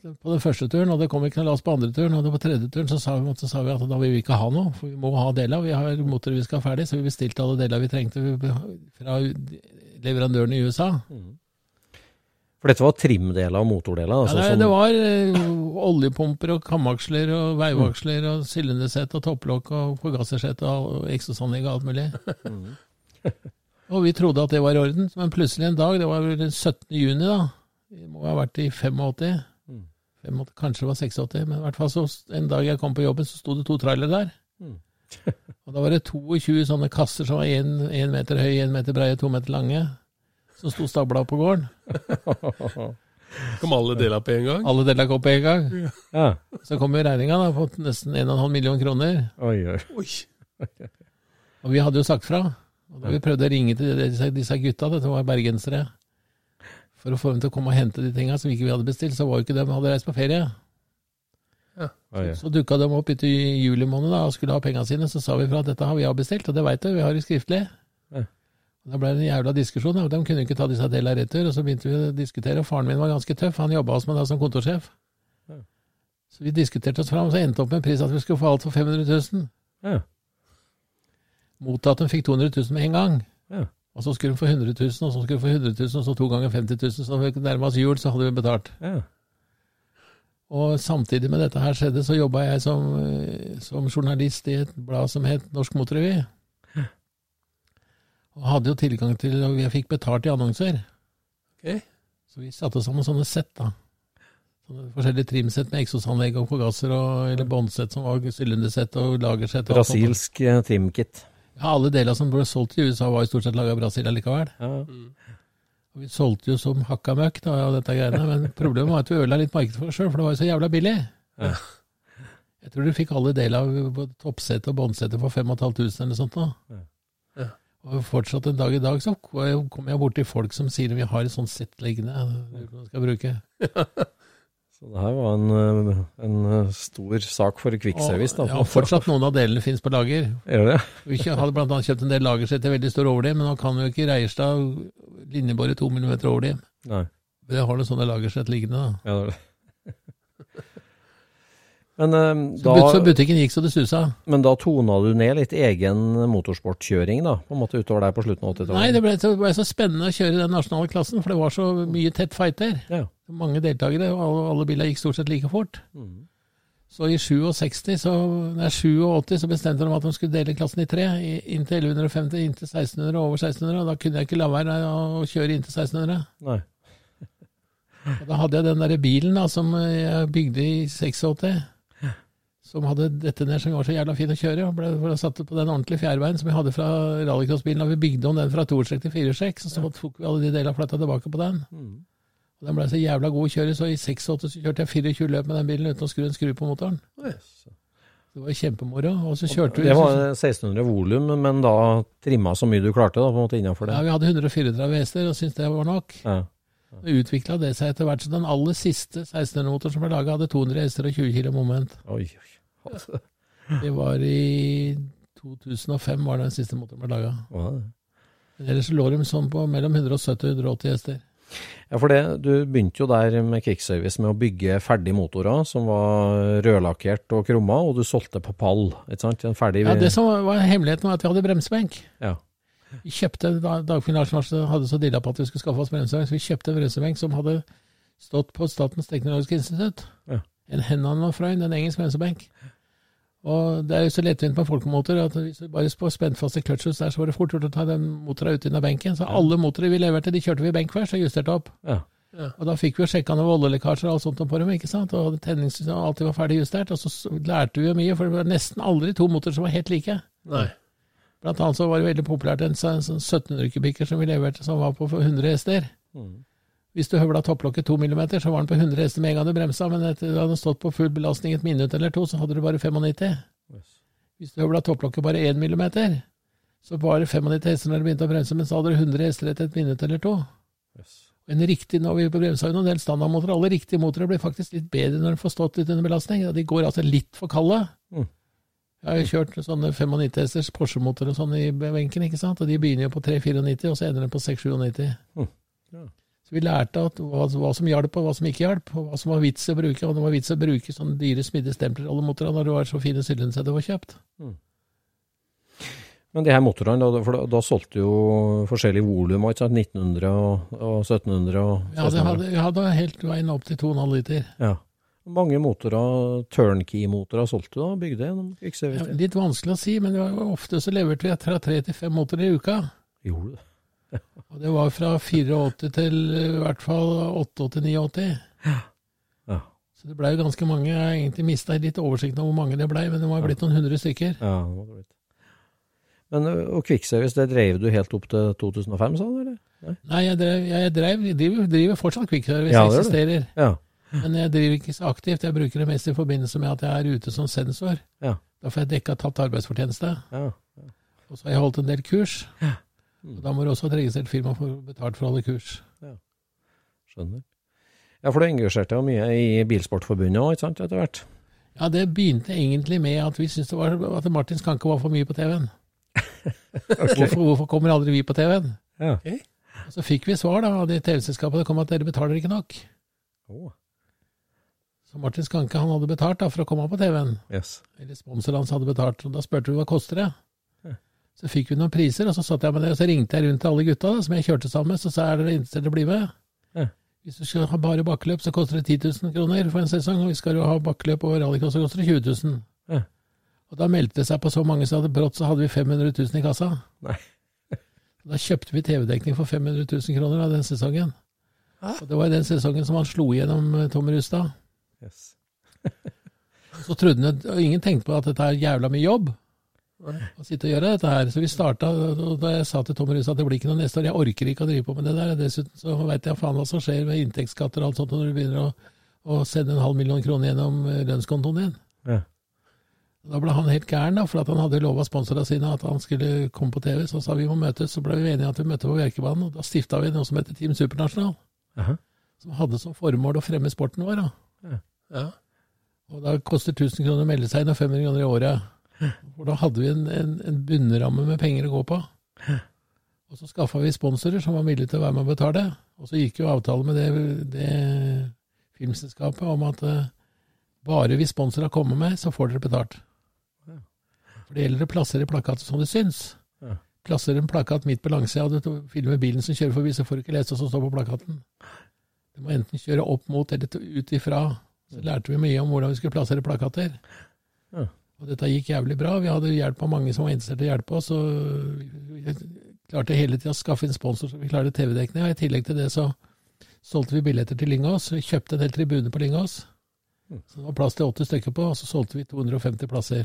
på den første turen, og det kom ikke noe lass på andre turen. Og på tredje turen så sa, vi, så sa vi at da vil vi ikke ha noe, for vi må ha deler. Vi har motorer vi skal ha ferdig, så vi bestilte alle deler vi trengte fra leverandøren i USA.
For dette var trimdeler og motordeler?
Ja,
Altså,
det,
som-
det var eh, oljepumper og kamaksler og veivaksler og sylindersett og topplokk og forgassersett og eksosanlegg og alt mulig. og vi trodde at det var i orden, men plutselig en dag, det var vel den 17. juni da, det må ha vært i 85,
Mm.
85 kanskje det var 86, men i hvert fall så en dag jeg kom på jobben, så sto det to trailere der.
Mm.
og da var det 22 sånne kasser som var 1 meter høye, 1 meter breie, 2 meter lange, som sto stabla på gården.
Kom alle dela på en gang?
Alle dela kom på en gang.
Ja.
Så kom jo regninga på nesten 1,5 million kroner.
Oi, oi.
Oi.
Og vi hadde jo sagt fra. Og da vi prøvde å ringe til disse, disse gutta, dette var bergensere, for å få dem til å komme og hente de tinga som ikke vi hadde bestilt, så var jo ikke de hadde reist på ferie.
Oi, oi.
Så dukka de opp etter juli måned da, og skulle ha pengene sine. Så sa vi fra at dette har vi avbestilt, og det veit du, vi har det skriftlig. Da ble det en jævla diskusjon. De kunne ikke ta disse delene retur. Og så begynte vi å diskutere, og faren min var ganske tøff. Han jobba hos meg da som kontorsjef.
Ja.
Så vi diskuterte oss fram, og så endte opp med en pris at vi skulle få alt for 500 000.
Ja.
Mot at de fikk 200 000 med en gang.
Ja.
Og så skulle de få 100 000, og så skulle de få 100 000, og så to ganger 50 000. Så når vi nærma oss jul, så hadde vi betalt.
Ja.
Og samtidig med dette her skjedde, så jobba jeg som, eh, som journalist i et blad som het Norsk Motorrevy. Og hadde jo tilgang til Og jeg fikk betalt i annonser.
Ok.
Så vi satte sammen sånne sett, da. Sånne forskjellige trimsett med eksosanlegg og forgasser, og, eller båndsett som var sylindersett og lagersett. og.
Brasilsk eh, trimkit.
Ja, alle deler som ble solgt i USA var jo stort sett laga i Brasil allikevel.
Ja.
Og vi solgte jo som hakka møkk da, av dette greiene, men problemet var at vi ødela litt marked for oss sjøl, for det var jo så jævla billig.
Ja.
Jeg tror du fikk alle deler av både toppsettet og båndsettet for 5500 eller noe sånt. da.
Ja.
Og fortsatt en dag i dag så kommer jeg borti folk som sier vi har et sånt sett liggende, på skal bruke.
Så det her var en, eh, en eh, stor sak for Kvikkservice. da.
ja, fortsatt noen av delene finnes på lager.
Gjør det?
Vi hadde annet kjøpt en del lagersett til veldig stor overlim, men nå kan jo ikke Reierstad linjebore to millimeter overlim.
Nei.
Men jeg har noen sånne lagersett liggende. da.
Ja, det er det. Men,
Så for
da,
butikken gikk så det susa.
men da tona du ned litt egen motorsportkjøring, da? På en måte utover der på slutten av 80-tallet?
Nei, det ble, så, ble så spennende å kjøre den nasjonale klassen, for det var så mye tett fighter.
Ja.
Mange deltakere, og alle, alle bilene gikk stort sett like fort.
Mm.
Så i 67, så, nei, 87 så bestemte de at de skulle dele klassen i tre. i- Inntil 1150, inntil 1600 og over 1600. Og da kunne jeg ikke la være å kjøre inntil 1600.
Nei.
Og da hadde jeg den der bilen da, som jeg bygde i 86, som hadde dette ned som var så jævla fin å kjøre. og ble, ble satt på den ordentlige fjærveien som vi hadde fra rallycrossbilen. Da vi bygde om den fra toerstrekk til firestrekk. så, så tok vi alle de delene fletta tilbake på den.
Mm.
Og Den ble så jævla god å kjøre, så i 86 så kjørte jeg 24 løp med den bilen uten å skru en skru på motoren. Det var kjempemoro. Og så kjørte vi
Det var 1600 volum, men da trimma så mye du klarte da, på en måte innenfor
ja. Vi hadde 134 hester og syntes det var nok.
Ja.
Så utvikla det seg etter hvert. Så den aller siste 1600-motoren som ble laga, hadde 200 hester og 20 kg moment.
Oi, oi. Altså,
Det var i 2005 var den siste motoren ble laga.
er?
Ellers lå de sånn på mellom 170 og 180 hester.
Ja, for det, du begynte jo der med Kickservice med å bygge ferdige motorer som var rødlakkert og krumma, og du solgte på pall, ikke sant? En ferdig
Ja, Det som var- hemmeligheten, var at vi hadde bremsebenk.
Ja.
Vi kjøpte, da Dagfinn Larsen hadde så dilla på at vi skulle skaffe oss bremsebenk, så vi kjøpte en bremsebenk som hadde stått på Statens teknologiske institutt.
Ja.
En Hennan Freund, en engelsk bremsebenk. Og det er jo så lettvint på folkemotor at hvis du bare får spent fast i clutches der, så var det fort gjort å ta den motoren ut av benken. Så alle motorer vi leverte, de kjørte vi i benk først og justerte opp.
Ja.
Og da fikk vi jo sjekka noen oljelekkasjer og alt sånt på dem, ikke sant. Og tenningssystemet alltid var ferdig justert. Og så lærte vi jo mye, for det var nesten aldri to motorer som var helt like.
Nei.
Blant annet så var det veldig populært en sånn sånn 1700 kubikker som vi leverte, som var på 100 hester.
Mm.
Hvis du høvla topplokket to millimeter, så var den på 100 hester med en gang du bremsa, men etter du hadde stått på full belastning et minutt eller to, så hadde du bare 95. Hvis du høvla topplokket bare én millimeter, så var det 95 hester når du begynte å bremse, men så hadde du 100 hester etter et minutt eller to. En riktig, når vi bremsa jo noen del standardmotorer, alle riktige motorer blir faktisk litt bedre når de får stått litt under belastning. De går altså litt for kalde.
Mm.
Jeg har jo kjørt sånne 95 hesters Porsche-motorer og sånn i benken, ikke sant, og de begynner jo på 394, og så ender de på 697.
Mm. Ja.
Så vi lærte at hva, hva som hjalp, og hva som ikke hjalp, og hva som var vits å bruke. Og det var vits å bruke sånne dyre smidde motorene når det var så fine sylinderser det var kjøpt.
Men de her motorene, da, for da, da solgte du jo forskjellige volum, ikke sant? 1900 og, og 1700 og
Ja, det hadde, jeg hadde helt veien opp til 2,5 liter.
Ja. Mange motorer, turnkey-motorer solgte du da? Bygde gjennom
Ja, litt vanskelig å si, men det var ofte så leverte vi fra tre til fem motorer i uka.
Gjorde du det?
Og det var fra 84 til i hvert fall 88-89.
Ja.
Så det blei ganske mange. Jeg har egentlig mista litt oversikten over hvor mange det blei, men det ha blitt noen hundre stykker.
Ja, det ha blitt. Men og Quickservice, det drev du helt opp til 2005, sa du, eller?
Nei, jeg drev, jeg drev, jeg driver, driver fortsatt quickservice,
Ja,
ja,
det
eksisterer.
Ja.
Men jeg driver ikke så aktivt. Jeg bruker det mest i forbindelse med at jeg er ute som sensor.
Ja.
Da får jeg dekka tapt arbeidsfortjeneste.
Ja.
Og så har jeg holdt en del kurs.
Mm.
Da må du også ha et registrert firma for å få betalt for alle kurs.
Skjønner. Ja, for du engasjerte deg mye i Bilsportforbundet òg, ikke sant, etter hvert?
Ja, det begynte egentlig med at vi syntes det var at Martin Skanke var for mye på TV-en. hvorfor, hvorfor kommer aldri vi på TV-en?
Ja.
Og Så fikk vi svar da av det TV-selskapet. Kom at dere betaler ikke nok.
Oh.
Så Martin Skanke han hadde betalt da for å komme på TV-en.
yes.
Eller sponsoren hans hadde betalt. Og da spurte vi hva koster det. Så fikk vi noen priser, og så satt jeg med det, og så ringte jeg rundt til alle gutta da, som jeg kjørte sammen med, så sa jeg er dere interessert i å bli med?
Ja.
Hvis du skal ha bare bakkeløp, så koster det 10 000 kroner for en sesong, og hvis skal du ha bakkeløp og rallycross, så koster det 20 000.
Ja.
Og da meldte det seg på så mange som hadde brått, så hadde vi 500 000 i kassa.
Nei.
Da kjøpte vi TV-dekning for 500 000 kroner av den sesongen. Og det var i den sesongen som han slo igjennom eh, Tom Rustad.
Yes.
Så trodde han, og ingen tenkte på at dette er jævla mye jobb. Å sitte og gjøre dette her. Så vi starta, og da jeg sa til Tom Rustad at det blir ikke noe neste år, jeg orker ikke å drive på med det der. Dessuten så veit jeg faen hva som skjer med inntektsskatter og alt sånt når du begynner å, å sende en halv million kroner gjennom eh, lønnskontoen din.
Ja.
Da ble han helt gæren, da, for at han hadde lova sponsorene sine at han skulle komme på TV. Så sa vi må møtes, så ble vi enige at vi møtte på Bjerkebanen, og da stifta vi noe som heter Team Supernasjonal.
Aha.
Som hadde som formål å fremme sporten vår. da.
Ja.
Og da koster 1000 kroner å melde seg inn, og 500 kroner i året. For da hadde vi en, en, en bunnramme med penger å gå på. Og så skaffa vi sponsorer som var villige til å være med og betale. Og så gikk jo avtalen med det, det filmselskapet om at uh, bare hvis sponsorer kommer med, så får dere betalt. For det gjelder å plassere plakater som det syns.
Ja.
Plasserer en plakat midt på langsida, og du filmer bilen som kjører forbi, så får du ikke lese hva som står på plakaten. Du må enten kjøre opp mot eller ut ifra. Så lærte vi mye om hvordan vi skulle plassere plakater.
Ja.
Og dette gikk jævlig bra. Vi hadde hjelp av mange som var interessert i å hjelpe oss. Og vi klarte hele tida å skaffe inn sponsor så vi klarte TV-dekning. Og i tillegg til det så solgte vi billetter til Lyngås. Vi kjøpte en hel tribune på Lyngås. Så det var plass til 80 stykker på, og så solgte vi 250 plasser.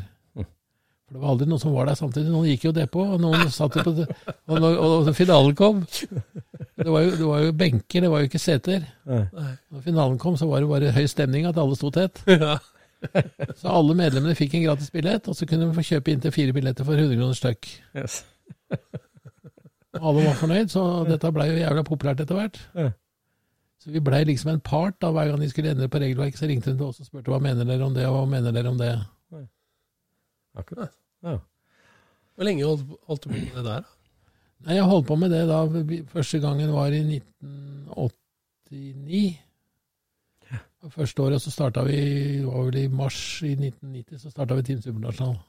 For det var aldri noen som var der samtidig. Noen gikk jo depå, og noen satt jo på det. Og, når, og finalen kom det var, jo, det var jo benker, det var jo ikke seter.
Nei.
Når finalen kom, så var det bare høy stemning, at alle sto tett.
Ja.
Så alle medlemmene fikk en gratis billett, og så kunne de få kjøpe inntil fire billetter for 100 kroner stykk.
Yes.
Alle var fornøyd, så dette blei jo jævla populært etter hvert.
Ja.
Så vi blei liksom en part da, hver gang de skulle endre på regelverket. Så ringte hun til oss og spurte hva mener dere om det, og hva mener dere om det.
Akkurat. Ja.
Hvor lenge holdt du på med det der? da?
Nei, Jeg holdt på med det da første gangen var i 1989. Første året så starta vi, det var vel i mars i 1990, så starta vi Team Supernasjonal.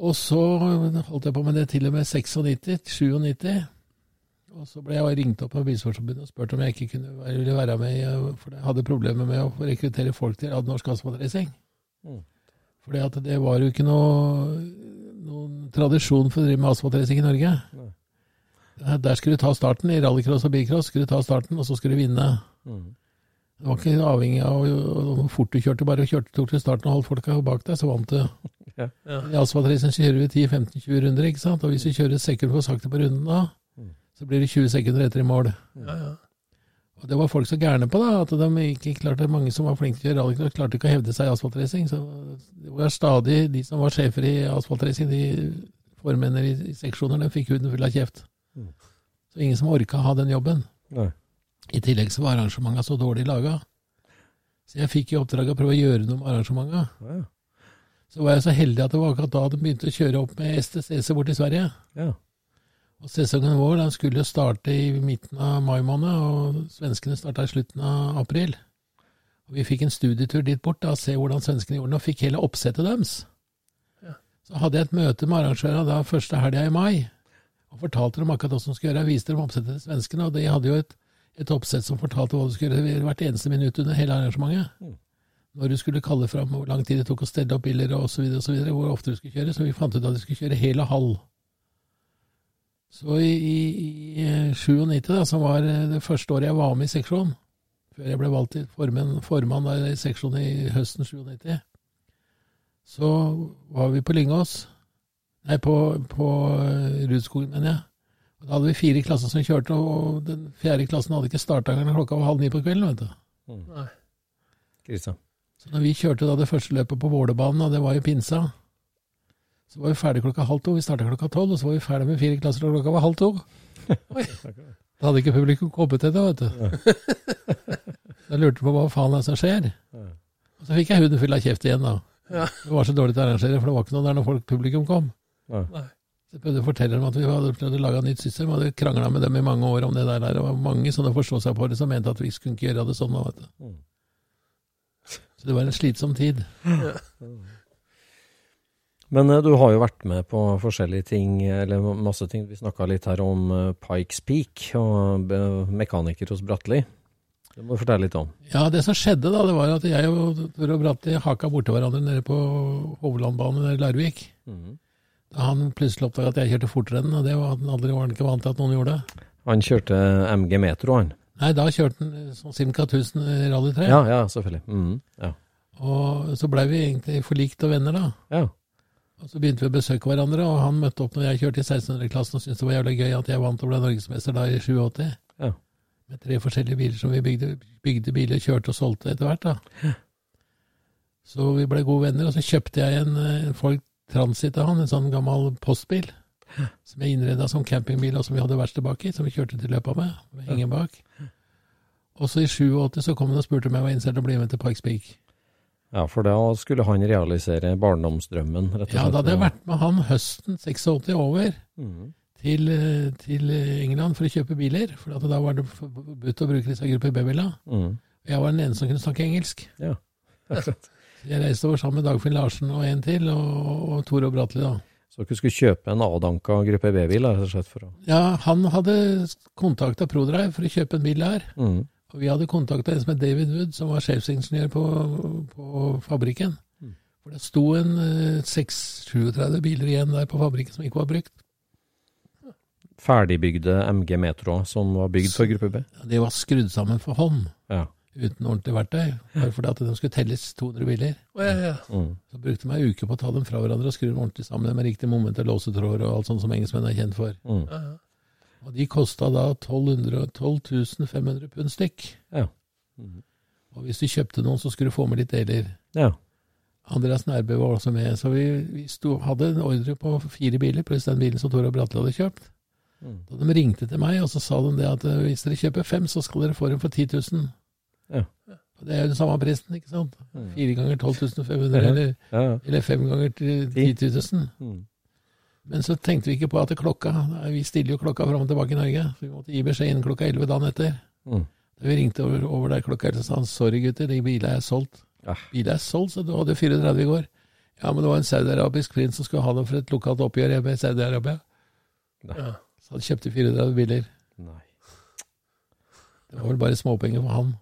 Og så holdt jeg på med det til og med 96, 97. Og så ble jeg ringt opp av Bilsportsforbundet og spurt om jeg ikke kunne være, ville være med, for jeg hadde problemer med å rekruttere folk til norsk asfaltracing.
Mm.
Fordi at det var jo ikke noe, noen tradisjon for å drive med asfaltracing i Norge.
Nei.
Der skulle du ta starten. I rallycross og bilcross skulle du ta starten, og så skulle du vinne.
Mm.
Det var ikke avhengig av hvor fort du kjørte, bare kjørte, tok til starten og holdt folka bak deg, så vant du.
Ja.
Ja.
I asfaltracen kjører vi 10-15-20 runder, ikke sant? og hvis du kjører sekunder for sakte på runden da,
Mm.
så blir det 20 sekunder etter i mål.
Ja, ja.
Og det var folk så gærne på, da, at de ikke klarte, mange som var flinke til å kjøre rallycross, klarte ikke å hevde seg i asfaltracing. Så det var stadig de som var sjefer i asfaltracing, de formennene i, i seksjoner, de fikk huden full av kjeft.
Mm.
Så ingen som orka ha den jobben.
Nei.
I tillegg så var arrangementene så dårlig laga. Så jeg fikk i oppdrag å prøve å gjøre noe med arrangementene.
Ja.
Så var jeg så heldig at det var akkurat da de begynte å kjøre opp med STCC bort til Sverige.
Ja.
Og sesongen vår den skulle starte i midten av mai måned, og svenskene starta i slutten av april. Og Vi fikk en studietur dit bort da, og se hvordan svenskene gjorde det, og fikk hele oppsettet deres.
Ja.
Så hadde jeg et møte med arrangørene da første helga i mai, og fortalte dem akkurat hva som skulle gjøre. Jeg viste dem oppsettet til svenskene, og de hadde jo et, et oppsett som fortalte hva du skulle gjøre hvert eneste minutt under hele arrangementet.
Mm.
Når du skulle kalle fram, hvor lang tid det tok å stelle opp biler osv., hvor ofte du skulle kjøre. Så vi fant ut at du skulle kjøre hel og halv. Så i, i, i 97, da, som var det første året jeg var med i seksjon, før jeg ble valgt til formann, formann i seksjonen i høsten 97, så var vi på Lyngås, nei, på, på eh, Rudskogen, mener jeg. Da hadde vi fire klasser som kjørte, og den fjerde klassen hadde ikke starta engang klokka var halv ni på kvelden. vet du.
Nei.
Krisa.
Så når vi kjørte da det første løpet på Vålerbanen, og det var i pinsa, så var vi ferdig klokka halv to. Vi starta klokka tolv, og så var vi ferdig med fire klasser og klokka var halv to.
Oi.
Da hadde ikke publikum kommet til det, vet du. Da lurte på hva faen er det som skjer. Og så fikk jeg huden full av kjeft igjen, da.
Ja.
Det var så dårlig til å arrangere, for det var ikke noe der når folk, publikum kom.
Nei.
Nei.
Så jeg prøvde å fortelle dem at vi hadde prøvd å lage et nytt system, og hadde krangla med dem i mange år om det der. Det var mange sånne forståsegpåere som mente at vi skulle ikke gjøre det sånn. Vet du.
Mm.
Så det var en slitsom tid.
Men eh, du har jo vært med på forskjellige ting, eller masse ting. Vi snakka litt her om eh, Pikes Peak og mekaniker hos Bratteli. Det må du fortelle litt om.
Ja, det som skjedde da, det var at jeg og Tore og Bratti haka borti hverandre nede på Hovlandbanen i Larvik.
Mhm.
Da han plutselig oppdaga at jeg kjørte fortere enn og det var han aldri var han ikke vant til at noen gjorde.
Han kjørte MG Metro, han.
Nei, da kjørte han eh, sånn Simca 1000 Rally 3.
Ja, ja, selvfølgelig. Mm, ja.
Og så blei vi egentlig forlikt og venner, da.
ja.
Og så begynte vi å besøke hverandre, og han møtte opp når jeg kjørte i 1600-klassen og syntes det var jævlig gøy at jeg vant og ble norgesmester da i 87.
Ja.
Med tre forskjellige biler som vi bygde, bygde biler, kjørte og solgte etter hvert. da. Så vi ble gode venner, og så kjøpte jeg en, eh, en Ford Transit av han, en sånn gammel postbil. Som jeg innreda som campingbil, og som vi hadde verksted i, som vi kjørte til løpet med. med ingen bak. Og så i 87 så kom han og spurte om jeg var interessert i å bli med til Pikes Peak.
ja, for da skulle han realisere barndomsdrømmen, rett og slett.
Ja, da hadde jeg vært med han høsten 86 over
mm.
til, eh, til England for å kjøpe biler. For da var det forbudt å bruke disse gruppe B-biler.
Mm.
Jeg var den eneste som kunne snakke engelsk.
Ja.
Så Jeg reiste over sammen med Dagfinn Larsen og en til, og, og Tore og Bratli, da.
Så dere skulle kjøpe en avdanka gruppe B-bil, å
Ja, han hadde kontakta ProDrive for å kjøpe en bil der.
Mm.
Og vi hadde kontakta en som het David Wood, som var sjefsingeniør på, på fabrikken.
Mm.
For det sto en eh, 6-37 biler igjen der på fabrikken som ikke var brukt.
ferdigbygde MG Metro som var bygd for gruppe B.
Ja, det var skrudd sammen for hånd,
Ja.
Uten ordentlig verktøy. Bare fordi at de skulle telles 200 biler.
Å, ja, ja.
Mm.
Så brukte de ei uke på å ta dem fra hverandre og skru dem ordentlig sammen med riktig moment og låsetråder og alt sånt som engelskmenn er kjent for.
Mm. ja.
Og de kosta da 1200 12 500 pund stykk.
Ja. Mhm.
Og hvis du kjøpte noen, så skulle du få med litt deler.
Ja.
Andreas Nærbø var også med, så vi, vi sto, hadde en ordre på fire biler, pluss den bilen som Tore Bratli hadde kjøpt.
Mhm.
Da de ringte til meg, og så sa de det at eh, hvis dere kjøper fem, så skal dere få dem for 10 000.
Ja.
Det er jo den samme prisen, ikke sant?
Mhm.
Fire ganger 12 500, eller, eller fem ganger til 10 000.
Mhm.
Men så tenkte vi ikke på at klokka Vi stiller jo klokka fram og tilbake i Norge. Så vi måtte gi beskjed innen klokka 11 dagen etter.
Mm.
Da vi ringte over, over der klokka 11, så sa han sorry gutter, de bilene er solgt.
Ja.
Bilen er solgt, så du hadde 34 i går. Ja, men det var en saudiarabisk prins som skulle ha dem for et lokalt oppgjør hjemme i Saudi-Arabia.
ja.
Så han kjøpte 34 biler.
Nei.
Det var vel bare småpenger for han.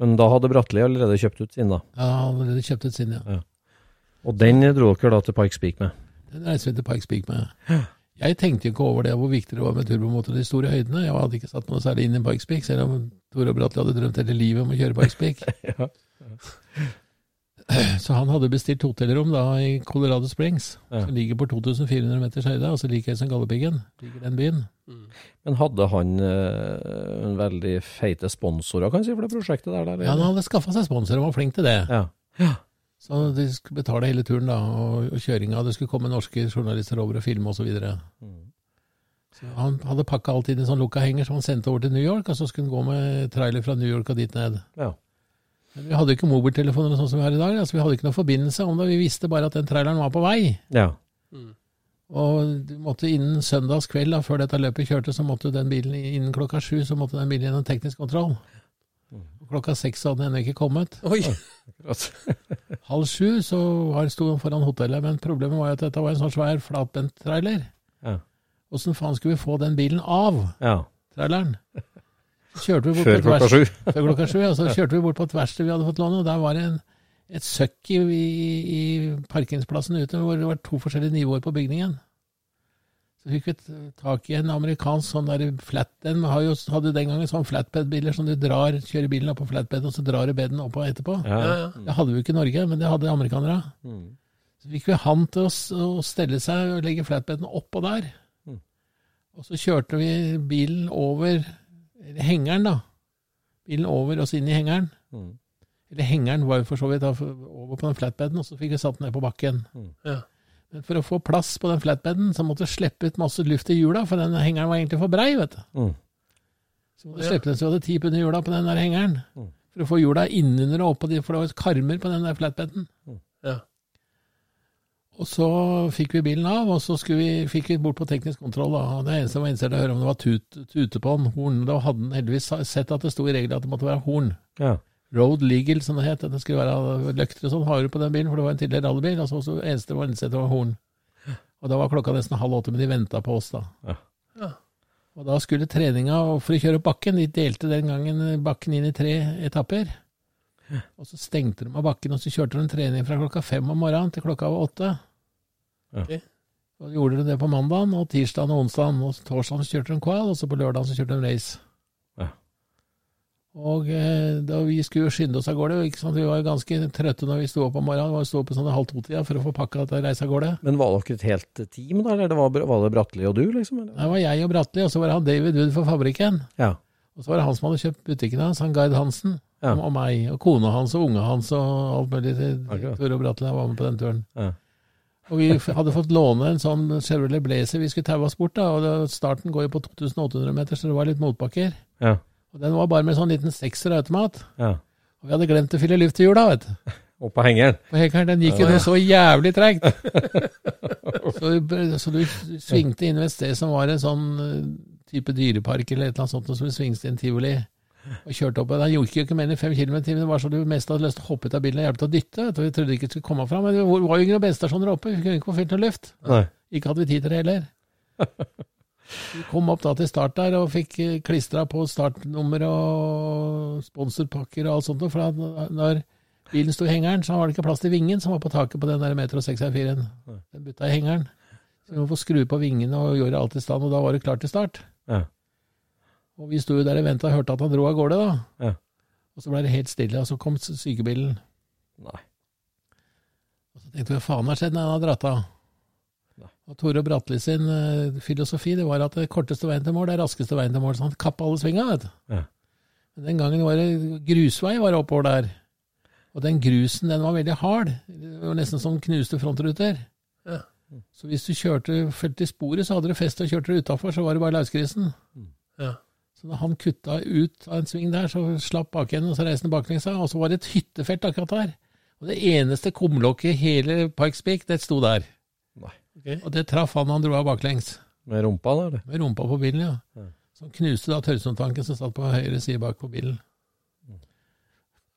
Men da hadde Bratteli allerede kjøpt ut sin, da.
Ja, allerede kjøpt ut sin, ja.
Og den dro dere da til Pikes Peak med.
Den reiste vi til Pikes Peak med. Jeg tenkte jo ikke over det, hvor viktig det var med turbomotor i de store høydene. Jeg hadde ikke satt noe særlig inn i Pikes Peak, selv om Tore Bratteli hadde drømt hele livet om å kjøre Pikes Peak.
Ja.
Så han hadde bestilt hotellrom da i Colorado Springs,
Ja.
som ligger på 2400 meters høyde, altså like som Galdhøpiggen, ligger den byen.
Men hadde han eh, en veldig feite sponsorer, kan jeg si, for det prosjektet der? der
Ja, han hadde skaffa seg sponsor, han var flink til det.
ja. ja.
Så de skulle betale hele turen da, og, og kjøringa. Det skulle komme norske journalister over og filme osv.
Mm.
Så han hadde pakka alt inn i en sånn lukka henger som han sendte over til New York, og så skulle han gå med trailer fra New York og dit ned.
Ja.
Men vi hadde ikke mobiltelefoner sånn som vi har i dag, altså vi hadde ikke noe forbindelse om det. Vi visste bare at den traileren var på vei.
ja.
Og du måtte innen søndags kveld, da, før dette løpet kjørte, så måtte den bilen innen klokka sju så måtte den bilen gjennom teknisk kontroll. Og klokka seks hadde den ennå ikke kommet.
Oi!
Halv sju så sto den foran hotellet, men problemet var jo at dette var en sånn svær flatbent-trailer.
Ja.
Åssen faen skulle vi få den bilen av
ja.
traileren? Så kjørte vi bort
Før klokka sju.
Før klokka sju, og så kjørte vi bort på et verksted vi hadde fått låne, og der var det en, et søkk i, i, i parkingsplassen ute hvor det var to forskjellige nivåer på bygningen. Så fikk vi tak i en amerikansk sånn der flat Den har jo, hadde den gangen sånn flatbed-biler som du drar, kjører bilen opp på flatbed, og så drar du beden oppå etterpå.
Ja.
Ja, ja.
Det hadde vi jo ikke i Norge, men det hadde amerikanere.
Mm.
Så fikk vi han til å, å stelle seg og legge flatbeden oppå der.
Mm.
Og så kjørte vi bilen over hengeren, da. Bilen over oss inn i hengeren.
Mm.
Eller hengeren var jo for så vidt da, over på den flatbeden, og så fikk vi satt den ned på bakken.
Ja.
Men for å få plass på den flatbeden, så måtte vi slippe ut masse luft i hjula, for den hengeren var egentlig for brei, vet du.
Mm.
Så måtte vi slippe den så vi hadde ti pund i hjula på den der hengeren.
Mm.
For å få hjula innunder og oppå for det var karmer på den der flatbeden.
Ja.
Og så fikk vi bilen av, og så vi, fikk vi bort på teknisk kontroll. Da. Og Det eneste som var interessert i å høre om det var tut, tute på den, horn. Da hadde den heldigvis sett at det sto i reglene at det måtte være horn.
Ja.
Road legal, som det het. Det skulle være løkter og sånn har du på den bilen, for det var en tidligere rallybil. Og så så eneste var innsett var horn. Og da var klokka nesten halv åtte, men de venta på oss da.
Ja.
Ja.
Og da skulle treninga for å kjøre opp bakken. De delte den gangen bakken inn i tre etapper. Og så stengte de av bakken, og så kjørte de trening fra klokka fem om morgenen til klokka var åtte.
Ja.
Okay.
Og gjorde de det på mandagen, og tirsdagen og onsdagen. Og torsdagen kjørte de qual, og så på lørdagen så kjørte de race.
Ja.
Og eh, da vi skulle jo skynde oss av gårde, ikke sant? vi var jo ganske trøtte når vi sto opp om morgenen. Vi sto opp i sånn halv to-tida for å få pakka dette å reise av gårde.
Men var dere et helt team, da? Eller var, var det Bratteli og du, liksom? Eller?
Det var jeg og Bratteli, og så var det han David Wood for fabrikken.
Ja.
Og så var det han som hadde kjøpt butikken hans, han Gard Hansen.
Ja.
Og, meg, og kona hans og unge hans og alt mulig. Tore og Bratteli var med på den turen.
Ja.
Og vi hadde fått låne en sånn Chevrolet Blazer vi skulle taue oss bort, da. Og det, starten går jo på 2800 meter, så det var litt motbakker.
Ja.
Og den var bare med sånn liten sekserautomat.
ja.
Og vi hadde glemt å fylle luft i hjula, vet du.
Og på hengeren.
Og hengeren, den gikk jo noe så jævlig tregt. så, du- så du svingte inn ved et sted som var en sånn eh, type dyrepark eller et eller annet sånt, og så svingte inn tivoli. Og kjørte opp, Han gjorde ikke mer enn fem kilometer i timen. Det var så du mest hadde lyst til å hoppe ut av bilen og hjelpe til å dytte. Vi trodde ikke det skulle komme fram. Men det var jo ingen bensinstasjoner oppe. Vi kunne ikke få fylt noe luft.
Nei.
Ikke hadde vi tid til det heller. Vi kom opp da til start der og fikk klistra på startnummer og sponsorpakker og alt sånt. For når bilen sto i hengeren, så var det ikke plass til vingen som var på taket på den der Metro 6R4-en. Den butta i hengeren. Så vi må få skru på vingene og gjøre alt i stand, og da var det klart til start.
Ja.
Og vi sto jo der og venta og hørte at han dro av gårde, da.
Ja.
Og så ble det helt stille, og så kom sykebilen.
Nei.
Og så tenkte vi hva faen har skjedd når han har dratt av?
Nei.
Og Tore Bratli sin uh, filosofi det var at det korteste veien til mål det er raskeste veien til mål. Så han kappa alle svinga, vet du.
Ja.
Men den gangen var det grusvei var det oppover der. Og den grusen den var veldig hard. Det var nesten som knuste frontruter.
Ja.
Så hvis du kjørte fulgt i sporet, så hadde du fest og kjørte du utafor, så var det bare lausgrisen.
Ja.
Så da han kutta ut av en sving der, så slapp bakenden, og så reiste han baklengs. Og så var det et hyttefelt akkurat der. Og det eneste kumlokket i hele Pikes Peak, det sto der.
Nei.
Ok.
Og det traff han han dro av baklengs.
Med rumpa, da? eller?
Med rumpa på bilen, ja.
Ja.
Så han knuste da tørrsumtanken som satt på høyre side bak på bilen.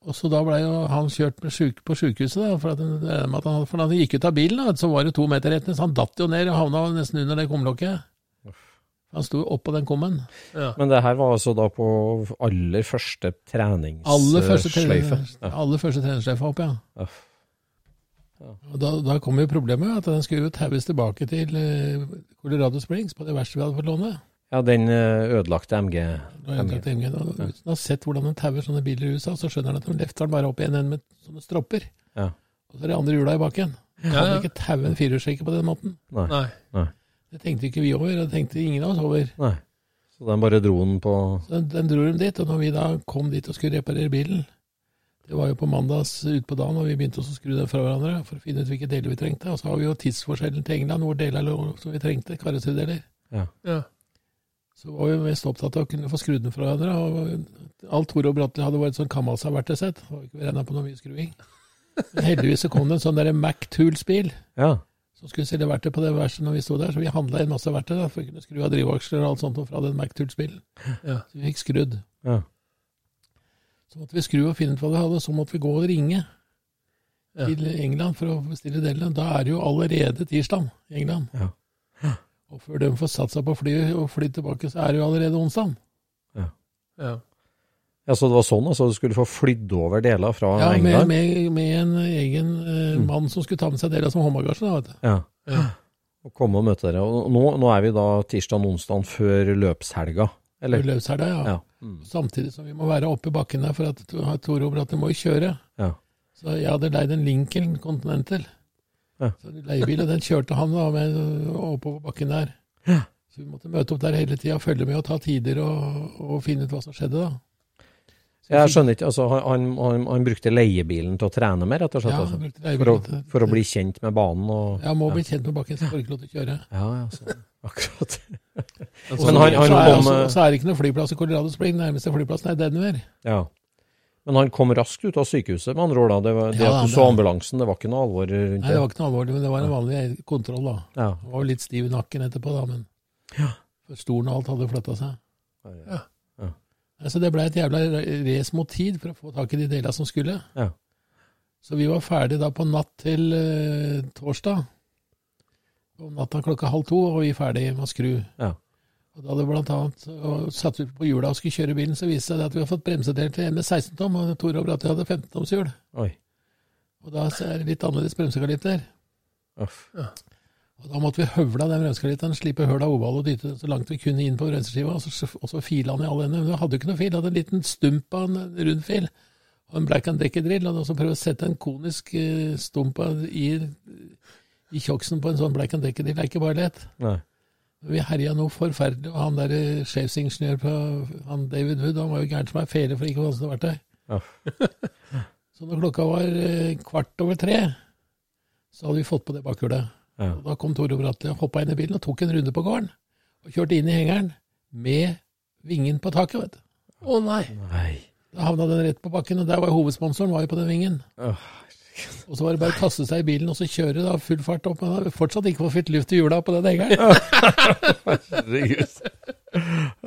Og så da blei jo han kjørt med syk, på sjukehuset, da, for, at, for da han gikk ut av bilen, da, så var det to meter rett ned, så han datt jo ned og havna nesten under det kumlokket. Han sto oppå den kummen.
Ja.
Men det her var altså da på aller første
Aller første,
treningssløyfe?
aller første treningssløyfe opp, ja.
ja.
Og da, da kom jo problemet, at den skulle jo taues tilbake til eh, Colorado Springs, på det verste vi hadde fått låne.
Ja, den eh, ødelagte MG.
Ødelagte
MG.
tenkte, Hvis man har sett hvordan den tauer sånne biler i USA, så skjønner han at de løfter den bare opp i en ende med sånne stropper.
Ja.
Og så er det andre hjula i bakken. Du kan
Ja, ja.
ikke taue en firehjulstrekker på den måten.
Nei.
Nei.
Det tenkte ikke vi over, det tenkte ingen av oss over.
Nei. Så den bare dro den på
Så den, den dro dem dit, og når vi da kom dit og skulle reparere bilen, det var jo på mandags utpå dagen, og vi begynte også å skru den fra hverandre for å finne ut hvilke deler vi trengte. Og så har vi jo tidsforskjellen til England, hvor deler lå som vi trengte, karakterdeler.
Ja.
Ja.
Så var vi mest opptatt av å kunne få skrudd den fra hverandre. og Alt Tore og Bratteli hadde vært sånn Kamasa-verktøysett. Det var ikke regna på noe mye skruing. Men heldigvis så kom det en sånn derre Mac Tools-bil
Ja.
Som skulle selge verktøy på det verset når vi sto der. Så vi handla inn masse verktøy da, for å kunne skru av drivaksler og alt sånt fra den Mac Tools-bilen.
Ja.
Så vi fikk skrudd.
Ja.
Så måtte vi skru og finne ut hva vi hadde, og så måtte vi gå og ringe
Ja.
til England for å bestille delene. Da er det jo allerede tirsdag i England.
Ja.
Og før de får satt seg på flyet og flydd tilbake, så er det jo allerede onsdag.
Ja.
ja, så det var sånn altså du skulle få flydd over deler fra
Ja, med,
England?
med, med en egen eh, mann som skulle ta med seg deler som håndbagasje. da, vet du.
Ja.
Ja.
Og komme og møte dere. Og nå, nå er vi da tirsdag og onsdag før løpshelga, eller?
Før løpshelga, ja.
Ja. Mm.
Samtidig som vi må være oppe i bakken der, for at Tore Bratte må jo kjøre.
Ja.
Så jeg hadde leid en Lincoln Continental.
Ja.
Så leiebil, og den kjørte han da med oppover bakken der.
Ja.
Så vi måtte møte opp der hele tida, følge med og ta tider og, og finne ut hva som skjedde da.
Jeg skjønner ikke, altså han, han, han, brukte leiebilen til å trene med, rett og slett?
Ja, han brukte leiebilen.
for, å, for å bli kjent med banen og
Ja, må bli kjent med bakken, så får ikke lov til å kjøre.
Ja, ja, sånn. Akkurat.
Altså,
Men han- han
så, er,
kom,
så,
eh,
så er det ikke noe flyplass i Colorado Spring, nærmeste flyplassen er Denver.
Ja. Men han kom raskt ut av sykehuset, med andre ord. da. Det, var, det
Ja,
at du så ambulansen, det var ikke noe alvor rundt det?
Nei, det var ikke noe alvorlig, men det var en vanlig kontroll da.
Ja.
Det var jo litt stiv i nakken etterpå, da, men for stolen og alt hadde flytta seg.
Ja.
Nei, Så det ble et jævla race mot tid for å få tak i de delene som skulle.
Ja.
Så vi var ferdige da på natt til uh, torsdag. Om natta klokka halv to var vi ferdige med å skru.
Ja.
Og da hadde vi blant annet og satt ut på hjula og skulle kjøre bilen, så viste det seg at vi hadde fått bremsedel til en med 16 tom, og Tore og Bratte hadde 15 toms hjul.
Oi.
Og da er det litt annerledes bremsekalitter.
Uff.
Og Da måtte vi høvle av den bremskaliliteren, slippe høl av oval og dytte så langt vi kunne inn på rønseskiva, og så, og så file den i alle ender. Men vi hadde jo ikke noe fil, hadde en liten stump av en rund fil og en black and decker-drill. Og så prøve å sette en konisk eh, stump i, i tjokksen på en sånn black and decker-drill er ikke bare lett.
Nei.
Vi herja noe forferdelig, og han der eh, sjefsingeniør på han David Wood, han var jo gæren som ei fele for ikke å ha vært verktøy.
Ja.
Så når klokka var eh, kvart over tre, så hadde vi fått på det bakhjulet.
Ja.
Da kom Tore og hoppa inn i bilen og tok en runde på gården. Og kjørte inn i hengeren med vingen på taket, vet du.
Å nei!
Nei.
Da havna den rett på bakken, og der var hovedsponsoren var jo på den vingen.
Oh.
Og så var det bare å kaste seg i bilen og så kjøre da full fart opp. Men fortsatt ikke fått fylt luft i hjula på den hengeren.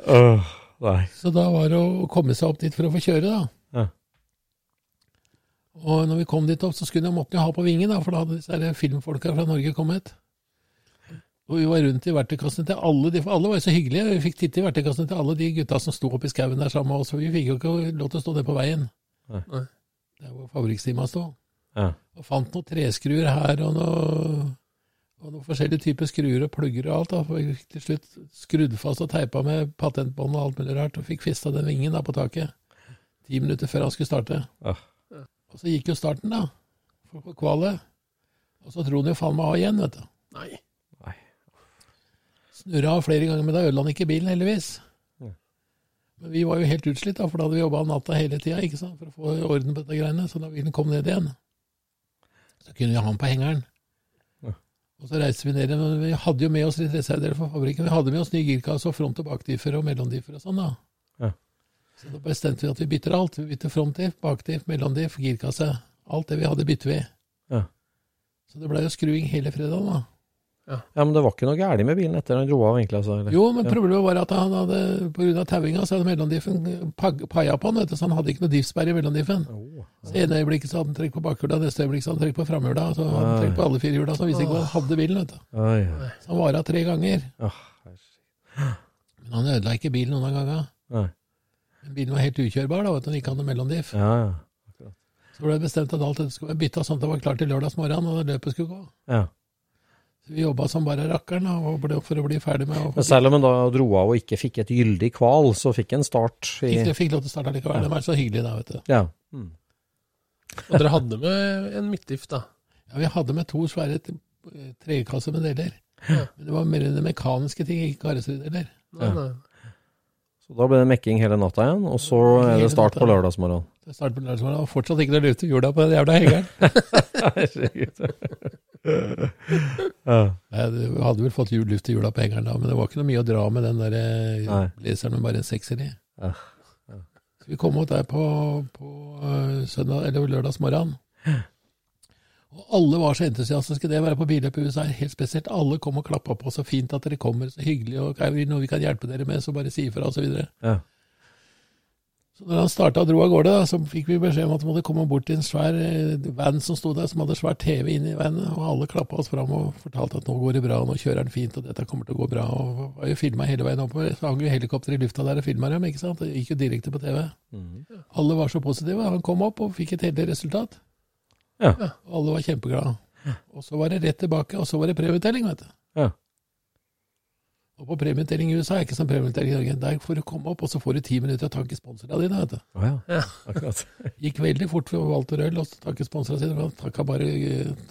Åh, nei.
Så da var det å komme seg opp dit for å få kjøre, da.
Ja.
Og når vi kom dit opp, så skulle jeg måtte ha på vingen, da, for da hadde disse her filmfolka fra Norge kommet. Og vi var rundt i verktøykassen til alle de, for alle var jo så hyggelige. Vi fikk titte i verktøykassen til alle de gutta som sto oppi i skauen der sammen med oss, for vi fikk jo ikke lov til å stå der på veien.
Nei.
Det
Der hvor fabrikkstima sto.
Ja.
Og fant noen treskruer her, og noe, noen forskjellige typer skruer og plugger og alt. da, for Vi fikk til slutt skrudd fast og teipa med patentbånd og alt mulig rart, og fikk fista den vingen da på taket. Ti minutter før han skulle starte.
Ah.
Og så gikk jo starten, da, for kvalet. Og så dro han jo faen meg av igjen, vet du.
Nei.
Nei.
Snurra av flere ganger, men da ødela han ikke bilen, heldigvis.
Ja.
Men vi var jo helt utslitt, da, for da hadde vi jobba natta hele tida for å få orden på dette greiene. Så da bilen kom ned igjen, så kunne vi ha den på hengeren.
Ja.
Og så reiste vi ned igjen. Vi hadde jo med oss litt reservedeler fra fabrikken. Vi hadde med oss ny girkasse og front- og bakdiffer og mellomdiffer og sånn, da.
Ja.
Så da bestemte vi at vi bytter alt. Vi bytter frontdiff, bakdiff, mellomdiff, girkasse. Alt det vi hadde, bytter vi.
Ja.
Så det blei jo skruing hele fredagen, da.
Ja, men det var ikke noe galt med bilen etter han dro av, egentlig? Altså, eller?
Jo, men problemet var at han hadde, av tauinga, så hadde mellomdiffen paia på han, vet du, så han hadde ikke noe diffsperre i mellomdiffen.
Åh,
Så ene øyeblikket så hadde han trekk på bakhjula, neste øyeblikk så hadde han trekk på framhjula, så hadde han
Nei.
trekk på alle fire hjula, så han visste ikke hva han hadde bilen, vet du.
Oi.
Så han vara tre ganger.
Oh.
Men han ødela ikke bilen noen av gangene. Men Bilen var helt ukjørbar, da, vet du, han ikke hadde mellomdiff.
Ja, ja.
Så ble det bestemt at alt dette skulle være bytta sånn at det var klart til lørdags morgen og løpet skulle gå.
ja.
Så vi jobba som bare rakkeren da, for å bli ferdig med å
Men selv om han da dro av og ikke fikk et gyldig kval, så fikk han start i
Fikk, fikk lov til å starte likevel. Det var så hyggelig da, vet du.
Ja. Mm.
Og dere hadde med en midtdiff, da?
Ja, vi hadde med to svære trekasser med deler.
Ja.
Men det var mer enn det mekaniske ting, ikke karosserideler.
Nei,
Ja.
nei.
Så da ble det mekking hele natta igjen, og så er det start på lørdagsmorgen.
Det er start på lørdagsmorgen, og fortsatt ikke noe luft i hjula på den jævla hengeren.
Ja.
Du hadde vel fått luft i hjula på hengeren da, men det var ikke noe mye å dra med den der eh, blazeren med bare en sekser i.
Ja.
Så vi kom opp der på, på eh, søndag, eller lørdagsmorgen. Og alle var så entusiastiske. Det å være på billøp i USA er helt spesielt. Alle kom og klappa på. Så fint at dere kommer, så hyggelig. og Er det noe vi kan hjelpe dere med, så bare si ifra, osv. Så.
Ja.
så når han starta og dro av gårde, da, så fikk vi beskjed om at vi måtte komme bort til en svær eh, van som sto der, som hadde svær TV inne i vanen. Og alle klappa oss fram og fortalte at nå går det bra, nå kjører han fint, og dette kommer til å gå bra. Og var jo filma hele veien oppover. Så hang jo helikopter i lufta der og filma dem, ikke sant. Det gikk jo direkte på TV.
Mm.
Alle var så positive. Han kom opp og fikk et heldig resultat.
Ja.
Og alle var kjempeglade. Og så var det rett tilbake, og så var det premieutdeling, vet du.
Ja.
Og på premieutdeling i USA er ikke som premieutdeling i Norge. Der får du komme opp, og så får du ti minutter til å takke sponsorene dine. vet du.
Oh, ja.
Ja.
Akkurat.
Gikk veldig fort for Walter Øl å takke sponsorene sine. for Han takka bare,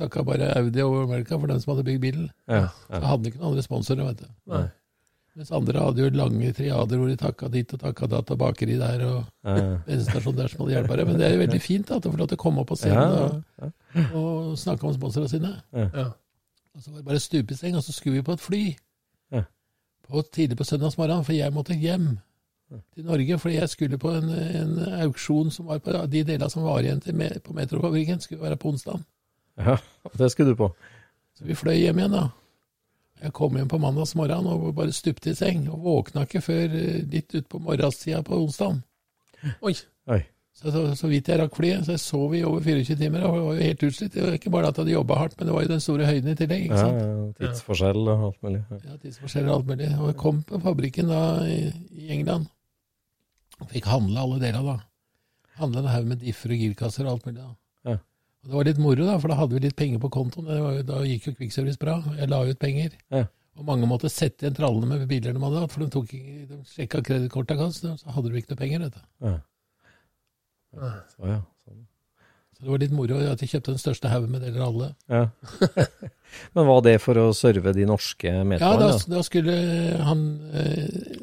takka bare Audi og America for den som hadde bygd bilen.
Ja.
Så hadde han ikke noen andre sponsorer, vet du.
Nei.
Mens andre hadde jo lange triader hvor de takka dit og takka datt, og bakeri der, og bensinstasjon der som hadde hjelpa deg. Men det er jo veldig fint da, at de får lov til å komme opp på scenen og, og snakke om sponsorene sine.
Ja.
Og så var det bare stupeseng, og så skulle vi på et fly. På tidlig på søndagsmorgen, for jeg måtte hjem til Norge. Fordi jeg skulle på en, en auksjon som var på de delene som var igjen til me, på Metrofabrikken. Skulle være på onsdag.
ja. Det skulle du på.
Så vi fløy hjem igjen, da. Jeg kom hjem på mandags morgen og bare stupte i seng. Og våkna ikke før eh, litt utpå morgenstida på onsdag.
Oi.
Oi.
Så, så, så vidt jeg rakk flyet. Så jeg sov i over 24 timer og var jo helt utslitt. Det var ikke bare at jeg hadde jobba hardt, men det var jo den store høyden i tillegg. ikke sant?
ja. Tidsforskjell og alt mulig. Ja.
Ja, tidsforskjeller og alt mulig. Og jeg kom på fabrikken da i, i England. Og fikk handle alle deler da. Handla en haug med differ og girkasser og alt mulig. da.
Ja.
Og det var litt moro, da, for da hadde vi litt penger på kontoen. Var, da gikk jo Kvikkservice bra. Jeg la ut penger.
Ja.
Og mange måtte sette igjen trallene med biler de hadde hatt, for de, tok, de sjekka kredittkortet hans, så hadde de ikke noe penger. Dette. Ja.
Ja. Så, ja. Sånn.
Så det var litt moro at jeg kjøpte den største haugen med deler alle.
ja. Men var det for å serve de norske
Ja,
meterne?
da, da skulle han eh,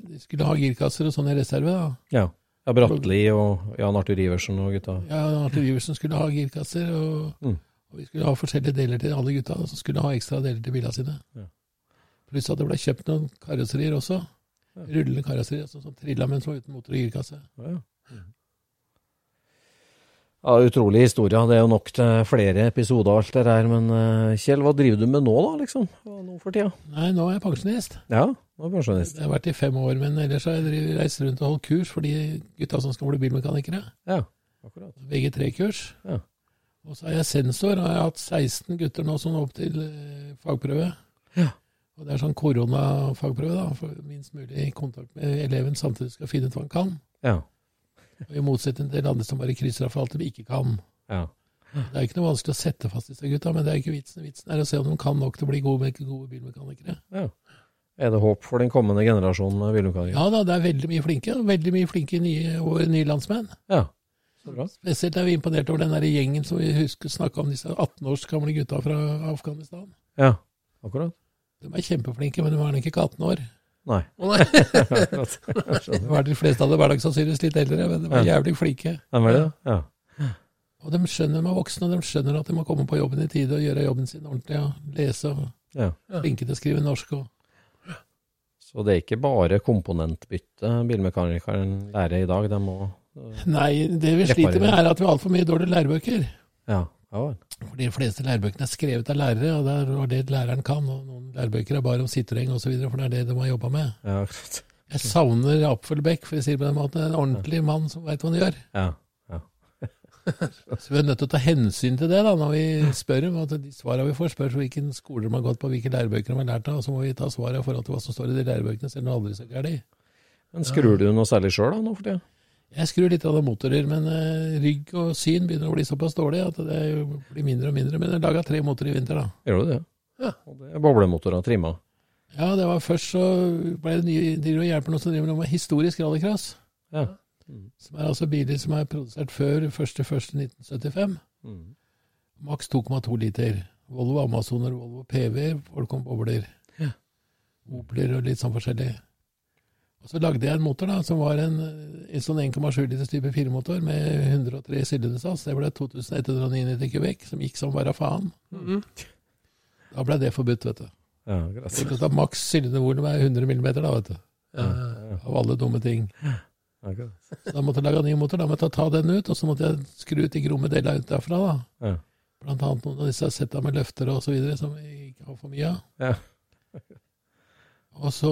De skulle ha girkasser og sånn i reserve, da.
Ja. Ja. Bratteli og Jan Arthur Iversen og gutta.
Ja, Jan Arthur Iversen skulle ha girkasser, og,
Mm.
og vi skulle ha forskjellige deler til alle gutta, som skulle ha ekstra deler til bilene sine.
Ja.
Pluss at det ble kjøpt noen karosserier også.
Ja.
Rullende karosserier, sånn som trilla, men som var uten motor og girkasse.
Ja, ja. ja, utrolig historie. Det er jo nok til flere episoder alt det der. Men eh, Kjell, hva driver du med nå, da? liksom? Nå for tida?
Nei, nå er jeg pensjonist.
Ja, er pensjonist.
Jeg har vært i fem år, men ellers har jeg reist rundt og holdt kurs for de gutta som skal bli bilmekanikere.
Ja, akkurat.
VG3-kurs.
Ja.
Og så er jeg sensor, og jeg har hatt 16 gutter nå som er opp til eh, fagprøve.
Ja.
Og det er sånn koronafagprøve, da, for minst mulig kontakt med eleven samtidig skal finne ut hva han kan.
Ja.
Og I motsetning til andre som bare krysser av for alt de ikke kan.
ja.
Det er ikke noe vanskelig å sette fast disse gutta, men det er ikke vitsen. Vitsen er å se om de kan nok til å bli gode, gode bilmekanikere.
ja. Er det håp for den kommende generasjonen med bilmekanikere?
Ja da, det er veldig mye flinke, veldig mye flinke nye, nye landsmenn.
Ja. Så bra.
Spesielt er vi imponert over den der gjengen som vi husker snakka om, disse 18 års gamle gutta fra Afghanistan.
Ja, akkurat.
De er kjempeflinke, men de var nok ikke 18 år.
Nei.
Å nei.
Det var de fleste av dem er nok sannsynligvis litt eldre, men de var
Ja.
jævlig flinke.
Hvem var det? Ja.
Og de skjønner de er voksne, og de skjønner at de må komme på jobben i tide og gjøre jobben sin ordentlig. og Lese og
ja.
flinke til å skrive norsk. og
Så det er ikke bare komponentbytte bilmekanikeren lærer i dag, de må
Nei, det vi sliter med er at vi har altfor mye dårlige lærebøker.
Ja. ja.
For de fleste lærebøkene er skrevet av lærere, og det er det læreren kan. Og noen lærebøker er bare om sittereng osv., for det er det de har jobba med.
Ja.
Jeg savner Apfelbeck, for å si det på den måten. En ordentlig mann som veit hva han gjør.
Ja.
Så vi er nødt til å ta hensyn til det da, når vi spør dem. At de svarene vi får, spørs hvilken skole de har gått på, hvilke lærebøker de har lært av. Og så må vi ta svarene i forhold til hva som står i de lærebøkene, selv om det aldri så gærent.
Men skrur du noe særlig sjøl nå for tida?
Jeg skrur litt av motorer, men eh, rygg og syn begynner å bli såpass dårlig at det blir mindre og mindre. Men jeg laga tre motorer i vinter, da.
Gjør du det?
Ja.
Og det er boblemotorer trimma?
Ja, det var først så ble det nye de hjelper noen som driver med historisk rallycross.
Ja.
Som er altså biler som er produsert før 1.1.1975.
Mm.
Maks 2,2 liter. Volvo Amazoner, Volvo PV, folk om bobler.
Ja.
Opler og litt sånn forskjellig. Og så lagde jeg en motor da, som var en, en sånn 1,7 liters type 4-motor med 103 sylindersats. Det ble 2199 kubikk, som gikk som bare faen.
Mhm.
Da ble det forbudt, vet du.
Ja, greit.
Maks sylindervolum er 100 millimeter, da, vet du.
Ja, ja, ja.
Av alle dumme ting. Så da måtte jeg lage en ny motor. Da måtte jeg ta den ut, og så måtte jeg skru ut de gromme delene ut derfra. da.
Ja.
Blant annet noen av disse setta med løfter og så videre, som vi ikke har for mye av.
Ja.
Og så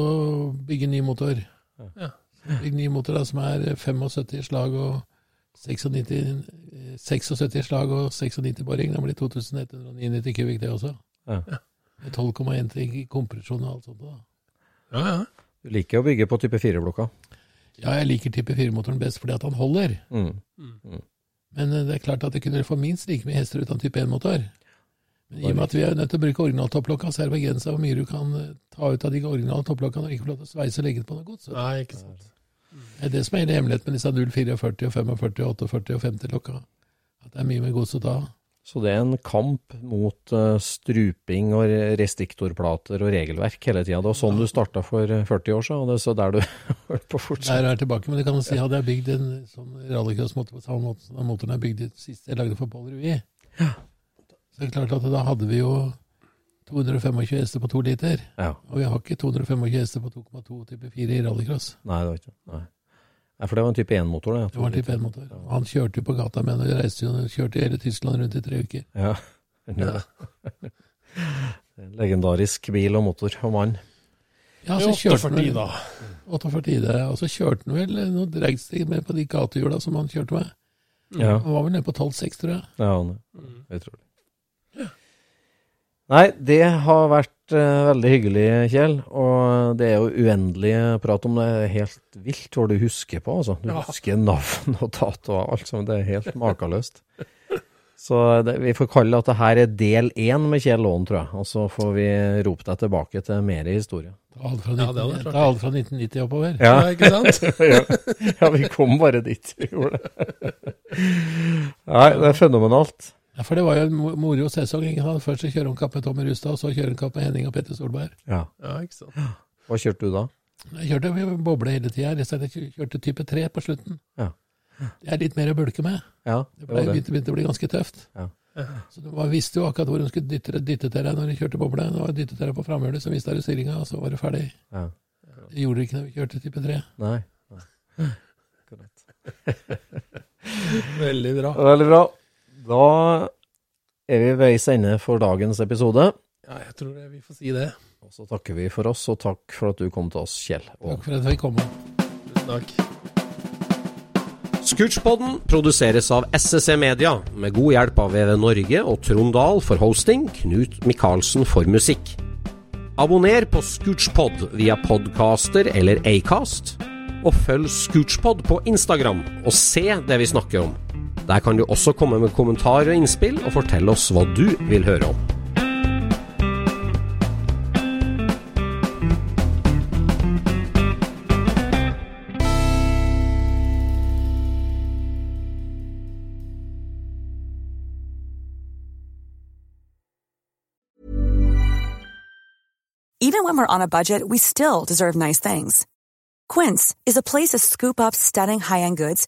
bygge ny motor.
Ja.
Bygge ny motor da, som er 75 slag og 96, eh, 76 slag og 96 boring. Det blir 2199 kubikk, det også.
Ja.
Med 12,1 til kompresjon og alt sånt. da.
ja, ja.
Du liker å bygge på type 4-blokka?
Ja, jeg liker type 4-motoren best fordi at han holder.
Mm.
Men eh, det er klart at det kunne få minst like mye hester uten type 1-motor. Men i og med at vi er nødt til å bruke originaltopplokka, så er det begrensa hvor mye du kan eh, ta ut av de originale topplokkene og ikke få lov til å sveise og legge på noe gods.
Nei, ikke sant.
Det er det som er hele hemmeligheten med disse 044 og 45 og 48 og 50-lokka. At det er mye mer gods å ta.
Så det er en kamp mot eh, struping og restriktorplater og regelverk hele tida. Det var sånn du starta for eh, 40 år siden, og det er så der du holdt på fortsatt.
Der er jeg tilbake, men det kan man si, hadde jeg bygd en sånn rallycross-motor på samme måte som den motoren jeg bygde sist jeg lagde for Paul Rui, så er klart at da hadde vi jo 225 hester på to liter.
Ja.
Og vi har ikke 225 hester på 2,2 type 4 i rallycross.
Nei, det var ikke Nei. Nei, for det var en type 1-motor, det.
Det var en type 1-motor. Han kjørte jo på gata med den, og reiste jo kjørte hele Tyskland rundt i tre uker.
Ja. En Legendarisk bil og motor og mann.
Ja, så kjørte han
48
vel-
da.
48 og så kjørte han vel noe dragsteg med på de gatehjula som han kjørte med.
Ja,
Han var vel nede på 12,6, tror jeg.
ja han er utrolig. Nei, det har vært uh, veldig hyggelig, Kjell. Og det er jo uendelig prat om det. Det helt vilt hva du husker på, altså. Du
Ja.
husker navn og dato og alt sammen. Det er helt makeløst. Så det, vi får kalle at det her er del én med Kjell Aaen, tror jeg. Og så får vi rope deg tilbake til mer historie.
Alt fra,
Ja, det
19, ta alt fra 1990 oppover.
Ja, ikke sant?
ja. ja, vi kom bare dit. vi Gjorde det. Nei, det er fenomenalt.
Ja, For det var jo en moro sesong. ikke sant? Først så kjører han kapp med Tommy Rustad, og så kjører han kapp med Henning og Petter Solberg.
Ja.
Ja, ikke sant.
Hva kjørte du da?
Jeg kjørte boble hele tida. Jeg kjørte type 3 på slutten.
Ja.
Det er litt mer å bulke med.
Ja,
Det
det
ble,
det.
begynte, begynte å bli ganske tøft.
Ja.
Så du var- visste jo akkurat hvor hun skulle dytte, dytte til deg når du kjørte boble. Det var dyttet til deg på framhjulet, så viste du styringa, og så var du ferdig.
Ja.
Det gjorde du ikke når vi kjørte type 3.
Nei. Nei.
Veldig bra.
Veldig bra. Da er vi veis ende for dagens episode.
Ja, jeg tror det, vi får si det.
Og så takker vi for oss, og takk for at du kom til oss, Kjell. Og
Takk for at vi kom.
Tusen takk.
Scootspodden produseres av SSC Media, med god hjelp av VV Norge og Trond Dahl for hosting, Knut Micaelsen for musikk. Abonner på Scootspod via podcaster eller Acast, og følg Scootspod på Instagram og se det vi snakker om. Der kan du også komme med kommentarer og innspill, og fortelle oss hva du vil høre om.
Even when we're on a budget, we still deserve nice things. Quince is a place to scoop up stunning high-end goods